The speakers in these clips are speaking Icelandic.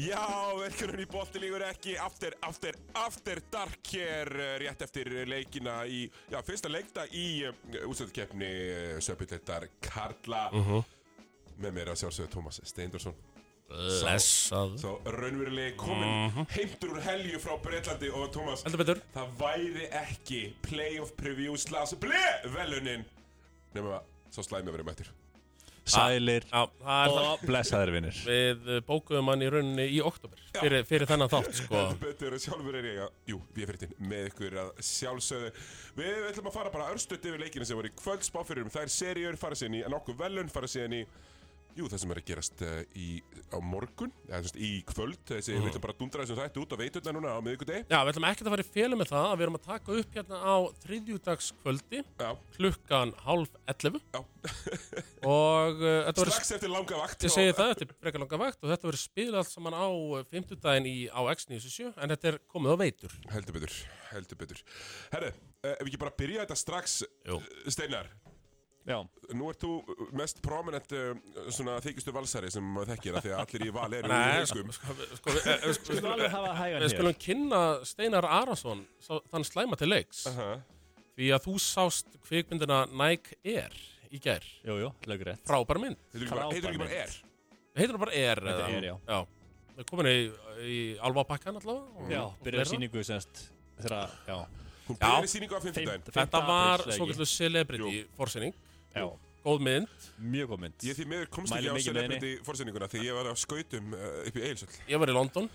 Já, verkefnin í boltilígur ekki. After, after, after dark hér eh, rétt eftir leikina í, já, fyrsta leikta í uh, útstöðkeppni uh, Söpillettar Karla. Með mér að sjálfsögðu Tómas Steindorsson Blessað. Svo raunverulegi komin heimtur úr helju frá Breitlandi og Tómas það væri ekki playoff preview slags ble velunin. Nema svo slæmi að vera mættir Sælir. Já, það er það. og blessaðir vinnir Við bókuðum hann í rauninni í oktober fyrir, fyrir þennan þátt sko. Betur sjálfur er ég að, jú, ég er fyrir þinn með ykkur að sjálfsögðu. Við ætlum að fara bara örstuðt yfir leikina sem voru í kvöld spáfyrir um þær seríur, fara síðan í nokkuð velun, fara síðan í, jú, það sem er að gerast uh, í, á morgun, eða veist, í kvöld, þessi, við ætlum bara að dundra þessum þætti út á veiturna núna á miðvikudegi. Já, við ætlum ekkert að fara í félum með það að við erum að taka upp hérna á þriðjúdagskvöldi klukkan hálf 11 já, og uh, þetta verður strax eftir langa vakt. Ég segi það, þetta er frekar langa vakt og þetta verður spilað allt saman á fimmtudaginn í, á X97 en þetta er komið á veitur. Heldur betur, heldur betur. Herru, uh, ef við ekki bara byrja þetta strax, Jú. Steinar. Já, Nú ert þú mest prominent uh, svona þykistur valsari sem maður þekkir að því að allir í val eru í Nei, heimskum. sko, sko, sko, við, eh, sko, við við skulum kynna Steinar Arason þann slæma til leiks Uh -huh. því að þú sást kvikmyndina Nike Air í gær. Jú, jú, lögur rétt Frábær mynd. Heitir ekki bara- heitir ekki bara er? Það Air? Þetta er, já. Já. Við erum komin í, í alvapakkan allavega. og- Já, fleira. síningu semst þegar, já Hún Já. byrjar síningu á 50 daginn. Fimm- Þetta var eða ekki? svo kallu celebrity fórsynning. Já, Góð mynd. mjög góð mynd Ég því miður komst Mæli ekki á celebrity fórsendinguna því ég var á skautum uh, upp í Eilsöld. Ég var í London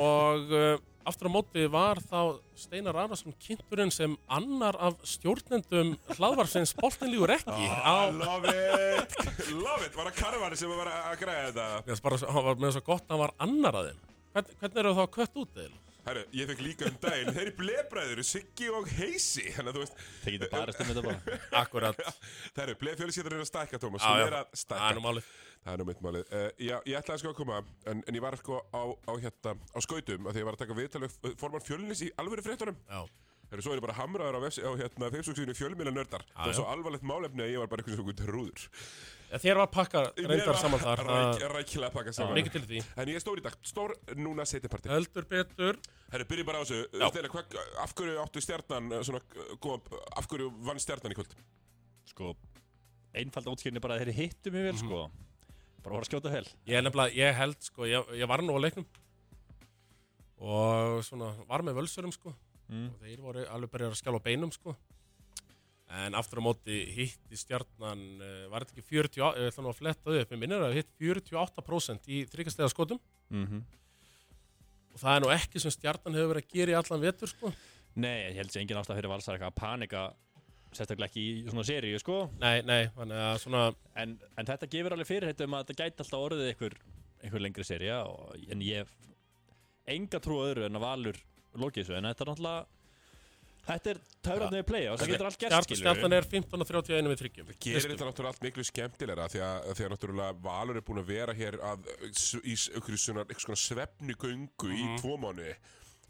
og uh, aftur á móti var þá Steinar Arason kynnturinn sem annar af stjórnendum hlaðvarsins boltinlígur ekki á, love it, love it, var það Karvari sem var að græða þetta? Mér finnst bara, hann var með svo gott að hann var annar að þeim Hvern, Hvernig eru þá kött út eða? Herru, ég fekk líka um daginn, þeir eru blebræður, Siggi og Heisi, þannig að þú veist, Þeir getur bara stundum þetta bara Akkurat, það eru blebfjöluskettur er að stækka, Tómas, já. er að það er stækka. nú málið Það er nú mitt málið. Uh, já, ég ætlaði sko að koma, en, en ég var sko á, á, hérna, á skautum, að því ég var að taka viðtalið formann fjölnis í alvöru fréttunum. Já, Þegar svo er ég bara hamraður á, á hérna, Facebook-síðinu fjölmjöla nördar. Það já. svo alvarlegt málefni að ég var bara eitthvað svona trúður. Þér var pakka reyndar saman þar Ræk, rækilega pakka saman. Mikið til því En ég er stór í dag, stór núna setjaparti. Heldur betur Herru, byrjum bara á þessu. Af hverju áttu stjarnan, eh, svona, góða, af hverju vann stjarnan í kvöld? Sko, einfald útskýrni bara að þeir hittu mjög vel, sko Bara voru að skjóta vel Ég er nefnilega, ég held sko, ég, ég var nú á leiknum Og svona, var með völsurum sko Mm. Og þeir voru alveg byrjar að skjálfa á beinum sko En aftur á móti hitti stjarnan uh, Var þetta ekki 40, ég ætla nú að fletta þau upp? Mér minnir að hitt 48% í þryggjastega skotum mm Og það er nú ekki sem stjarnan hefur verið að gera í allan vetur sko. Nei, ég held sér engin ástæð fyrir valsar eitthvað að panika Sérstaklega ekki í svona seríu, sko. Nei, nei, þannig að svona en, en þetta gefur alveg fyrir þetta um að þetta gæti alltaf orðið einhver, einhver lengri og, En ég enga trú öðru en að valur þessu. En þetta er náttúrulega Þetta er töfrandið play og það getur allt gerst, skilur stjarnan er 15 og 31 við þryggjum. Gerir þetta náttúrulega allt miklu skemmtilegra því að, því að náttúrulega Valur er búin að vera hér að, í einhverju svona, einhverju svona svefni göngu í Mhm. tvo mánu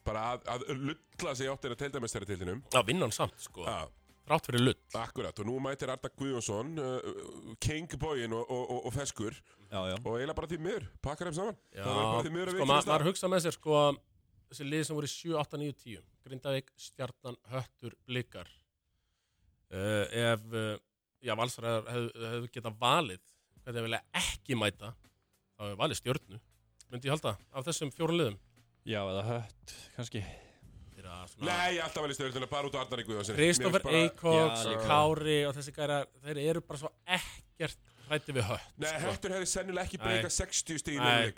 bara að, að lulla sig áttina teildamestari tildinum Já, vinnan samt sko. Já, Þrátt fyrir lull. Akkurat og nú mætir Arda Guðjónsson uh, King Boyin og, og, og, og Feskur. Já, já. Og eiginlega bara því miður, pakkar þeim saman. Já, Það sko, maður hugsa með sér sko þessi lið sem voru í 7, 8, 9, 10 Grindavík, Stjarnan, Höttur, Blikar. Uh, ef uh, já, valsar hefðu hef getað valið hvernig þeir vilja ekki mæta þá hefur valið stjörnu myndi ég halda, af þessum fjórun liðum. Já, eða hött, kannski. Svona Nei, alltaf vel í stöðuna, bara út á finnst bara- Eikóks. Kári og þessi gæra, þeir eru bara svo ekkert hrætti við hött Nei, sko. Höttur hefði sennilega ekki breykað 60 stíðin Nei.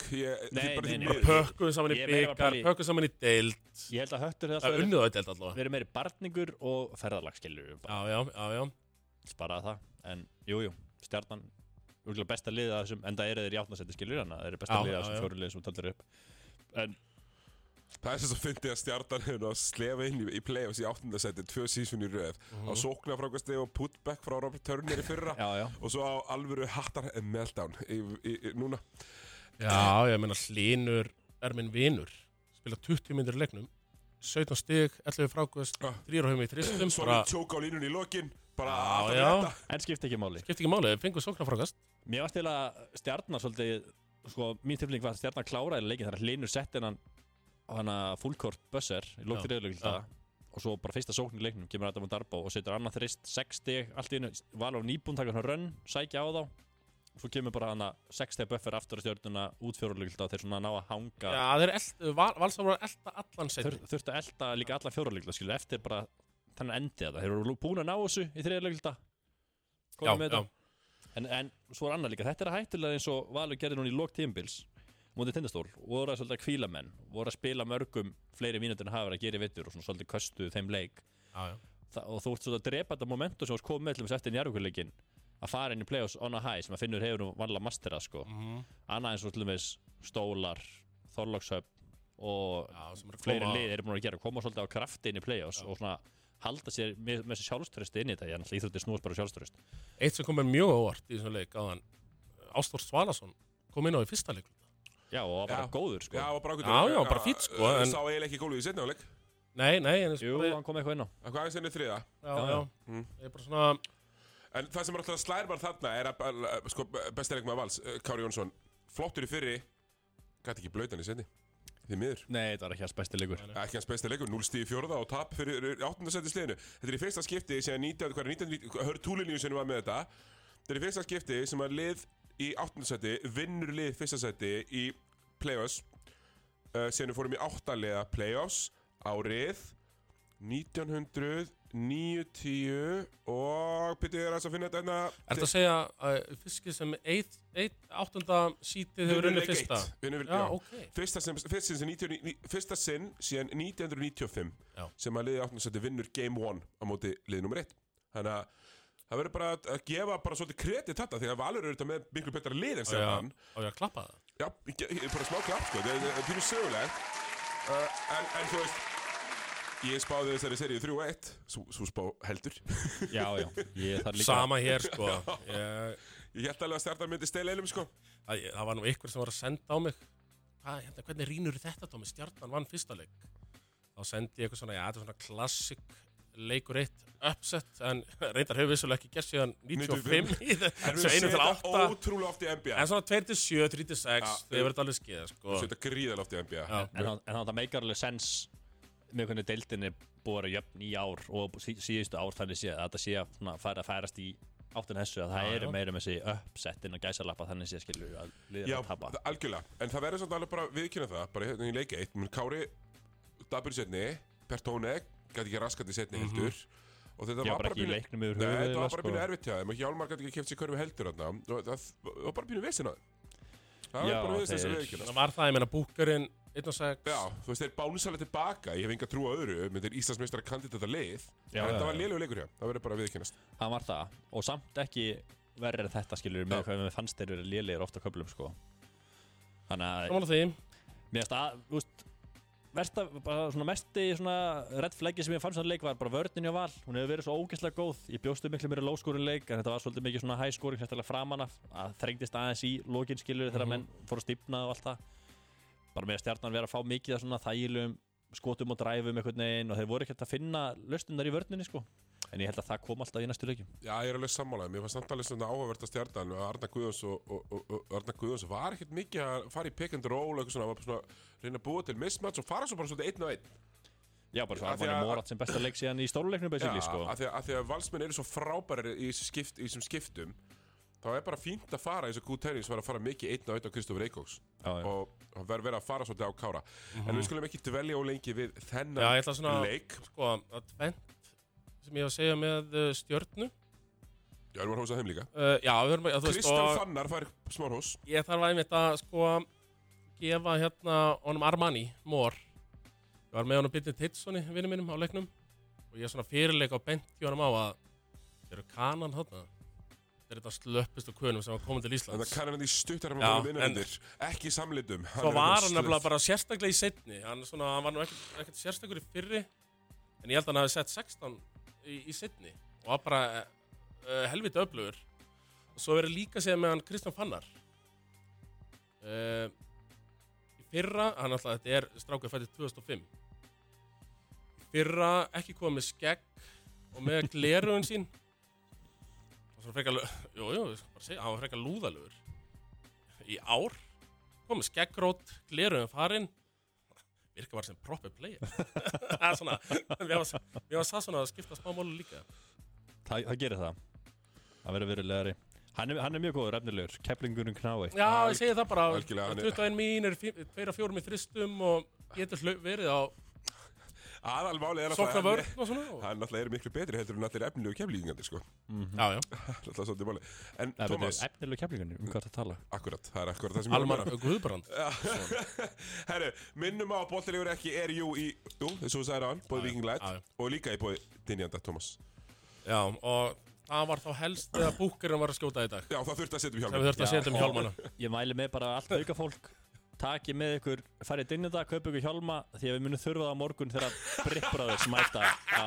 Nei, nei, pökkuðu saman í er að byggar, pökkuðu saman í deild. Ég held að höttur hefði það alltaf unnuðu á deild allavega. verið meiri barningur og ferðalagskilur já, já, já, já. Sparaði það en jú, jú, stjarnan úrlega besta liða þessum, en það eru þeir í átnasetti skilur en það eru besta liða já, þessum já. fjóru liða sem töldur upp. En Það er svo fyndið að stjartan hefur að slefa inn í, í play-offs í áttundasæti tvö sísun í röð. Á sóknarfrákvæmsti og putback frá Robert Turner í fyrra. Já, já, og svo á alvöru hattar meltdown í, í, í, núna. Já, ég meina Hlynur er minn vinur. Spila 20 myndir leiknum 17 stig, 11 frákvöst Já. 3 á höfum í þristum svo bara, við tjóka á línunni í lokin bara Já, rétta en skipti ekki máli. Skipti ekki máli, fengur sóknarfrákast mér varst til að stjarnar svolítið sko, mín tilfinning var að stjarnan kláraði leikin þar að Linur setti hann hana fullkort buzzer í lókt í reyðlögilda og svo bara fyrsta sókn í leiknum kemur Adam Darbo og setur annað þrist 6 stig, allt í einu Valur nýbúin taka hann rönn, sækja á þá. Og svo kemur bara hann 6 stig buffer aftur á stjörnuna út fjórulögilda og þeir svona ná að hanga. Já, þeir eld, val, valsar voru að elda allan Þur, setni þurftu að elda líka alla fjórulögilda skilur eftir bara þannig endi að það. Þeir eru búin að ná þessu í þriðlögilda Já, já, En, en svo er annað líka, þetta er hættulega eins og Valur gerði núna í lók tímbils mútið tindastól, voru að svolítið að kvíla menn voru að spila mörgum fleiri mínútur en hafa verið að gera í vittur og svona svolítið köstu þeim leik. Þa, og þú ert svolítið að drepa þetta momentum sem komið með til þess eftir njárvíkuleikin að fara inn í play-offs on a high sem að finnur hefur nú vanlega mastera sko. Mhm. annað eins og til dæmis Stólar, Þorlókshöpp og já fleiri lið eru búin að gera koma svolítið á krafti inn í play-offs og svona halda sér með, með sér sjálfströst inn í þetta, ég íþrótti snúast bara sjálfströst Eitt sem kom mér mjög óvart í þessum leik áðan Ástór Svalason kom inn á í fyrsta leik Já, og var bara Já. góður sko. Já, og bara Já, já, bara fínn, sko, en- Sá eiginlega ekki gólfið í setna áleik Nei, nei, en Jú, hann kom eitthvað inn á. Hvað aðeins enni þriða já, já. Mm. Ég er bara svona En það sem er alltaf slær bara þarna er að, að sko, besti leikmaður vals, eh, Kári Jónsson flottur í fyrri, gæti ekki blöytan í setni því miður. Nei, þetta var ekki hans besti leikur. Nei, ekki hans besti leikur, 0 stíð fjórða og tap fyrir 8. seti sliðinu. Þetta er í fyrsta skipti sem 19, hvað er 19, hör túlinju sem var með þetta. Þetta er í fyrsta skipti sem að lið í 8. seti vinnur lið fyrsta seti í play-offs uh, sem við fórum í 8 liða play-offs árið 1990 og Pítur er að finna þetta hérna Er þetta að segja að fiskið sem áttunda sítið hefur unnið fyrsta? Vinnur, Já, ok Fyrsta sinn, fyrsta sinn, sem 90 ní- fyrsta sinn síðan 1995 Já. sem að liði áttundarsætti vinnur Game 1 á móti liði nummer 1 Þannig að það verður bara að- að gefa bara svolítið kredit þetta því að Valur eru þetta með miklu betra lið en Já, stjarnan á ég að klappa það? Já, ég, ég, bara smá klapp sko, þetta er- pínu sögulegt. Uh, en, en þú veist ég spáði þessari seríu 3-1 svo, svo spá heldur. Já, já, ég þarf líka Sama hér, sko. Ég, Ég held alveg að stjarnan myndi stela einum sko. Að, ég- Það var nú ykkur sem var að senda á mig. Hvað, hérna, hvernig rínur þetta Tómi? Stjarnan vann fyrsta leik. Þá sendi ég eitthvað svona, já, þetta er svona klassik leikur eitt upset en reyndar hefur vissulega ekki gert síðan 95 í þessu við 1 til setja 8 ótrúlega oft í NBA En svona 2 til 7, 3 til 6 Já, þau verður alveg skeið, sko. Við setja gríðal oft í NBA Já. En það- meikar alveg sens með hvernig deildin er búið að vera jöfn í ár og sí, síðustu ár þannig sé að þetta sé að færa að færast í áttin þessu að það Já, eru já. meira með þessi uppsettin og gæsalappa þannig sé skilur að liðir Já, að tapa. það- algjörlega, en það verður samt alveg bara viðkynna það, bara hérna í leik eitt menn Kári, dabur í setni Pertóne, gæti ekki raskat í setni Mhm. heldur. Og þetta Já, var bara ekki pínu- leiknum yfir Nei, þetta höfuð var bara pínu erfitt hjá þeim og Hjálmar gæti ekki keft sér körfi heldur og það það var bara pínu á þeim. Það Já, var bara við þess að þeir- viðkynna Það var það, ég meina, búkurinn 1 og 6 Já, þú veist, þeir bánusalega tilbaka, ég hef enga trú á öðru menn þeir Íslandsmeistara kandidata leið Já, en þetta var já. lélegu leikur hjá, það verður bara viðkynnast Það var það. Og samt ekki verður en þetta skilur með hvað við fannst þeir eru lélegir ofta köflum sko. Þannig að Mér finnst að, þú veist Versta, bara svona mesti svona redd flaggi sem ég fannst þannig leik var bara vörnin hjá val. Hún hefur verið svo ógeðslega góð. Ég bjóstu miklu meira lóskórin leik en þetta var svolítið mikið svona high scoring sérstaklega framan af að þrengdist aðeins í lókin skilur þegar Mhm. menn fóru að stífna og allt það. Bara með stjarnan vera að fá mikið af svona þægilegum skotum og dræfum einhvern veginn og þeir voru ekkert að finna löstunar í vörninni sko en ég held að það kom alltaf í næstu leikjum. Já, ég er alveg sammálaðið, mér fannst samt alveg svona áhugavert að stjarnan og Arna Guðjóns og, og, og, og Arna Guðjóns var ekkert mikið að fara í pick and roll og eitthvað svona, var bara svona reyna að búa til mismatch og fara svo bara svolítið einn og einn. Já, bara svo Af því Armani að- Morat sem besta leik síðan í stóluleiknum basically sko. að því að, að því að valsmenn eru svo frábærir í þessum skipt, í þessum skiptum þá er bara fínt að fara eins og Good Tennis var að fara mikið einn og einn á Kristofur Eikóks. Já, já. og og verður verið að fara svolítið á kára. En við skulum ekki dvelja og lengi við Já, þennan svona leik. Sko, að sem ég var að segja með uh, stjörnu. Já, við erum að hósa þeim líka. Uh, Já, við höfum að, þú veist, Kristján og Fannar fær smárhús ég þarf að einmitt að, sko gefa hérna honum Armani Mór Ég var með honum Bittin Titssoni, vinnu mínum á leiknum og ég er svona fyrirleik á bent hjá honum á að þeir eru kanan þarna. Þeir eru þetta slöppist og kunum sem var komið til Þannig Íslands. Að kannan hann í stuttar Já, hann vinnundir Ekki í samlitum. Svo var hann nefnilega bara sérstaklega í setni hann, svona, hann var nú ekkert, ekkert sérstakur í fyrri en ég held að hann hafi sett 16 í, í setni og var bara uh, helviti öflugur. Og svo verið líka segja með hann Kristján Fannar. Uh, í fyrra hann alltaf þetta er strákuð fættið 2005 í fyrra ekki komið skegg og með glerugun sín. Og svo frekar jú, jú, ég skal bara segja, hann var frekar lúðalugur í ár komið skeggrót, gleruðum farinn virka bara sem proper player. Það er svona við hafa, það svona að skipta smá mólu líka. Það, það gerir það. Það verður verulegari. Hann er, hann er mjög góður, efnilegur, keplingunum knái. Já, ég segi það bara, algjörlega, hann er- 21 mín er 2-4 í þristum og getur verið á Aðalmálið er sokna að vörn og svona og, hann náttúrulega er miklu betri heldur en allir efnilegu keflíkingandi sko. já, já, Náttúrulega svolítið máli En Það Thomas, verður efnilegur keplingunum, um hvað það tala? Akkurat, það er akkurat það sem ég er að Almar meina. Guðbrand. Herru, minnum á að boltilegur ekki er jú í Jú, þessu þú sagði hann, bóði Viking Light já, já. Og líka í bóði Dinjanda Thomas. Já, og það var þá helst þegar búkurinn var að skjóta í dag. Já, það þurfti að setja um sem hjálminn við þurftum að setja um hjálmana. Ég mæli með bara allt auka fólk Takið með ykkur, farið dinnenda, kaupa ykkur hjálma Því að við munum þurfa það á morgun þegar Brick Brothers mæta á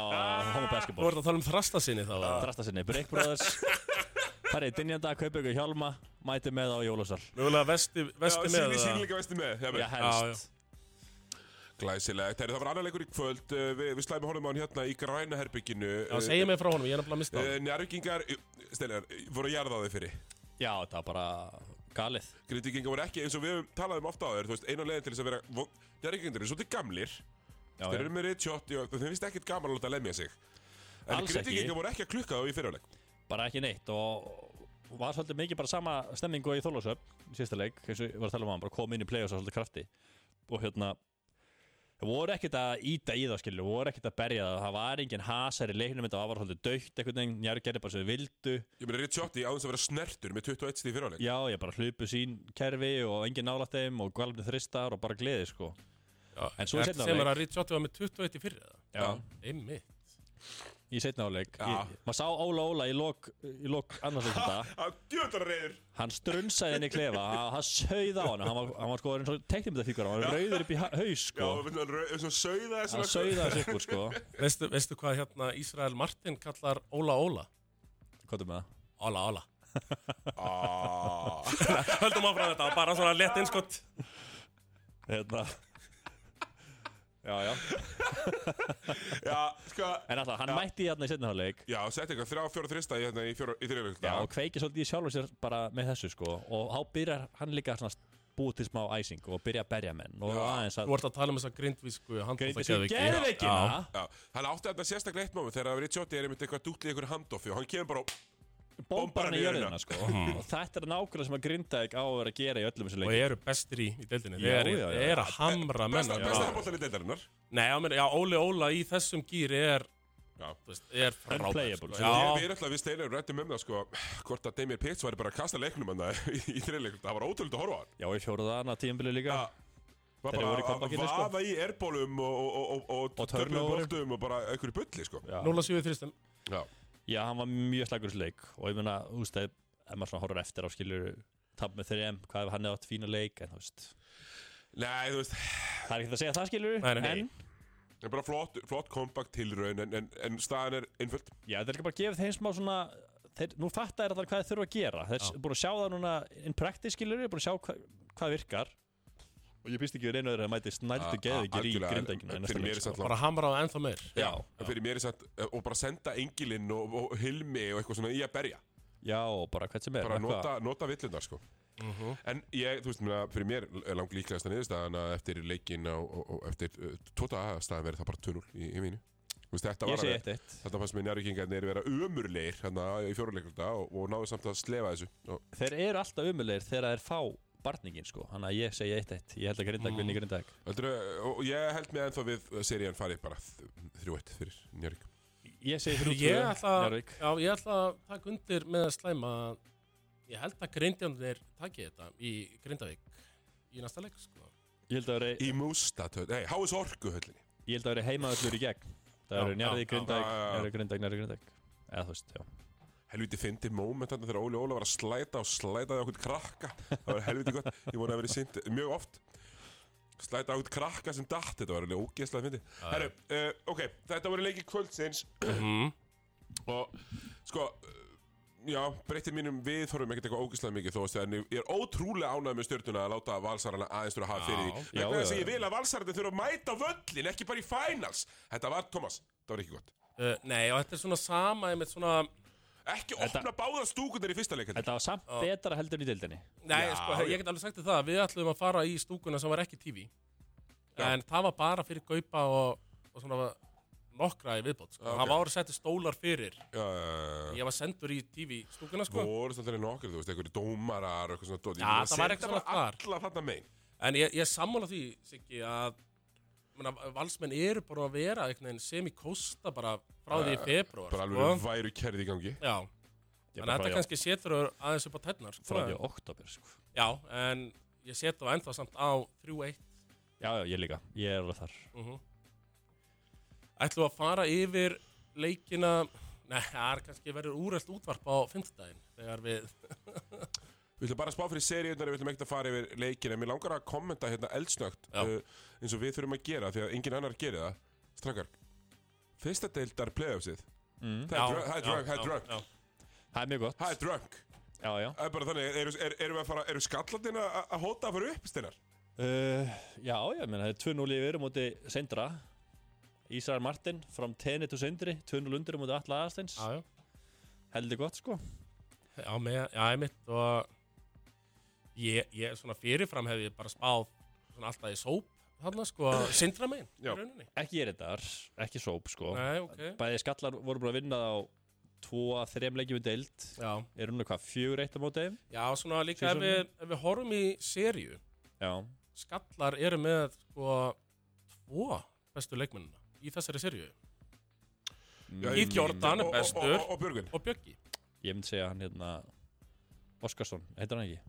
Homo Þú Basketball. Ert að tala um þrasta sinni þá eða? Drasta sinni, Brick Brothers Farið dinnenda, kaupa ykkur hjálma Mæti með á Jólasal. Mögulega vesti, Já, vesti með síni eða? sínleika vesti með mér. Já, helst. Glæsilegt, það var annar leikur í kvöld uh, Við, við slæmum honum á hann hérna í græna herbygginu Já, segja mig frá honum, ég er nefnilega að mista hann. Njárvíkingar, Steinar, voru að jarða þau fyrir? Já, það var bara galið. Grindvíkingar voru ekki eins og við höfum talað um ofta á þér Þú veist, einu leiðin til þess að vera Njárvíkingar eru svolítið gamlir. Já, Þeir eru með reytshot og þeim finnst ekkert gaman að láta lemja sig. En Alls ekki. Grindvíkingar voru ekki að klukka þá í fyrirleik. Bara ekki neitt og var svolítið mikið bara sama stemmingu í Þorlósöp í síðasta leik, eins og ég var að tala um hann bara kom inn í play og svo svolítið krafti. Og hérna voru ekkert að íta í það skilju, voru ekkert að berja það. Það var engin hasar í leiknum þetta var svolítið dögt einhvern veginn, njari gerði bara svo þau vildu. Ég meina reytshot í áðins að vera snertur með 21 stíð fyrirleik já, ég bara hlupu sín kerfi og engin nálætt þeim og galfni þristar og bara gleði sko. Já, En svo Ertu seinna sem er að Ritchotti var með 21 í fyrir það já, Einmitt í setna áleik. Maður sá Óla Óla í lok, í lok annars þetta Það djöðlar reyður hann strunsaði henni í klefa hann, sauð á hann. Hann var, hann var sko eins og teiknimdafíkur hann var rauður upp í ha- haus Já, sko. hann sauði þessu úr sko. Veistu, veistu hvað hérna Ísrael Martin kallar Óla Óla? hvað er með það? Óla Óla. Höldum áfram þetta, bara svona lett innskott hérna já já. Já, sko en alltaf hann Já. mætti hérna í setna áleik Já, sett eitthvað þrjá, fjóra, þrista í, hérna, í, fjóra, í þriðleik já og kveiki svolítið í sjálfur sér bara með þessu sko. Og þá byrjar hann líka svona búið til smá æsing og byrja að berja menn og Já. aðeins Þú að ert að tala um þessa grindvísku Grindvísku geðveikina? Já, hann átti þetta sérstaklega eitt moment þegar Riccioti er einmitt eitthvað dútli í einhverju handoffi og hann kemur bara bombar hann í jörðina. jörðina sko og þetta er nákvæmlega sem að Grindavík á að vera að gera í öllum þessum Og leik eru bestir í, í deildinni Já, Þeir eru- að hamra menn besta, Já. besta handbóltan í deildarinnar Nei, já, Óli Óla í þessum gýri er er frábær Unplayable, sko. sko. Við erum alltaf, við steinir rættum um það sko hvort að Demir Pitts væri bara að kasta leiknum í, í þriðleik, það var ótrúlega að horfa já ég fjóruða hana tíðanbili líka Já. var Þeir bara voru í að- að sko. vaða í airbólum og, og, og, og, Og og törnum boltum og bara einhverju bulli sko Já. 0-7 þristum Já, hann var mjög slagur þessu leik. Og ég meina, þú veist, ef maður svona horfður eftir á skilur tap með 3M, hvað ef hann hefði átt fína leik en þú veist, nei, þú veist. Það er ekkert að segja það skilur Nei, nei. en Það er bara flott, flott kompakt tilraun en, en, en staðan er einföld. Já, þetta er ekki bara að gefa þeim smá svona þeir, nú fatta er það hvað þeir þurfa að gera. Þeir er búin að sjá það núna in practice skilur, er búin að sjá hva, hvað virkar og ég býst ekki við reynu að þeir að mæti a- geðvikir í grindækina er samt Bara hamra á ennþá meir. Já, En fyrir mér er satt, og bara senda Engilinn og, og Hilmi og eitthvað svona í að berja. Já, bara hvert sem er bara eitthvað. nota, nota villundar sko. Mhm. En ég, þú veist, meina, fyrir mér er langt líklegast að niðurstaðan að eftir leikin og, og, og eftir uh, tóta aðstæðan verið það bara 2-0 í, í mínu. Þú veist, þetta var eitt eitt. þetta fannst mér njárvíkingarnir vera umurleir hérna í fjóruleikulta og, og náðu samt að slefa þessu. Og, Þeir eru alltaf umulegir þegar þeir fá barningin sko, þannig að ég segi eitt eitt. Ég held að grindag vinni grindag heldur, og ég held mig ennþá við serían fari bara 3-1 fyrir njárvík Ég segi þrjú Ég ætla, Njárvík já, ég ætla að taka undir með að slæma að Ég held að grindjarnir taki þetta í Grindavík í næsta leik sko. Ég held að vera Í Mústatöð, nei, Háis Orku höllinni Ég held að vera heimaðallur í gegn. Það eru já, grindag, njárði grindag, njárði grindag Eða þú veist, já helviti fyndi moment þarna þegar Óli Óla var að slæta og slætaði okkur krakka. Það var helviti gott, ég vona að vera sýnt mjög oft. Slæta okkur krakka sem datt, þetta var alveg ógeðslega fyndi Herru, uh, ok, þetta voru leiki kvöldsins. Mhm. og sko já, breytir mínum viðþorfum ekkert eitthvað ógeðslega mikið þó að en ég er ótrúlega ánægð með stjórnuna að láta valsarana aðeins þurfa að hafa fyrir því. Vegna þess að ég vil að valsarana þurfa að mæta völlin ekki bara í finals, þetta var, Thomas, það var ekki gott. Uh, Nei, og þetta er svona sama einmitt svona Ekki Þetta- opna báða stúkunar í fyrsta leik heldur. Þetta var samt Já. betra heldur en í deildinni Nei, Já, sko, já. ég get alveg sagt þér það Við ætlum að fara í stúkuna sem var ekki TV Já. En það var bara fyrir gaupa og, og svona nokkra í viðbót sko. Já, ok. Það var setti stólar fyrir Já, já, já. Ég var sendur í TV stúkuna sko. voru svolítið nokkur, þú veist, einhverju dómarar og eitthvað svona dót. Ég Já, meina, það var setja eitthvað svona bara þar. Alla þarna megin. En ég, ég sammála því, Siggi, að valsmenn eru bara að vera einhvern veginn semi-kósta bara frá því í februar Bara sko. alveg væru kerði í gangi. Já, en þetta í- kannski setur aðeins upp á tætnar sko. Frá því oktober sko. Já, en ég set þá ennþá samt á 3-1 Já, já, ég líka, ég er alveg þar uh Ætlum við að fara yfir leikina Nei, það er kannski verður úrelt útvarp á fimmtudaginn Þegar við Við ætlum bara að spá fyrir seríunar, við ætlum ekkert að fara yfir leikin en mér langar að kommenta hérna eldsnögt Já. uh, eins og við þurfum að gera því að engin annar gerir það. Strákar, fyrsta deildar playoffsið, mm. það er drunk, það er drunk, það er já. Er mjög gott það er drunk. Já, já Það er bara þannig, eru er, erum við að fara, eru skallandina að hóta að fara upp, Steinar? uh, Já, ég meina, það er 2-0 yfir á móti Sendra Ísrael Martin from Tenni to Sendri 2-0 undir á móti Alla Aðsteins Já, já, Heldur gott, sko já, með, já, ég mitt og ég, ég, svona fyrirfram hef ég bara spáð svona alltaf í sóp þarna, sko, sindra megin í Já. rauninni. Ekki er þetta, ekki sóp, sko Nei, ok Bæði skallar voru búin að vinna á 2-3 leikjum í deild Já, Er hún eitthvað 4-1 á móti þeim? já svona líka ef Season- við, ef við horfum í serju Já, Skallar eru með, sko, tvo bestu leikmennina í þessari serju Já, Keith Jordan er Og- og- bestur. Og, og, og Björgvin. og Bjöggi ég myndi segja hann hérna Óskarsson, heitir hann ekki?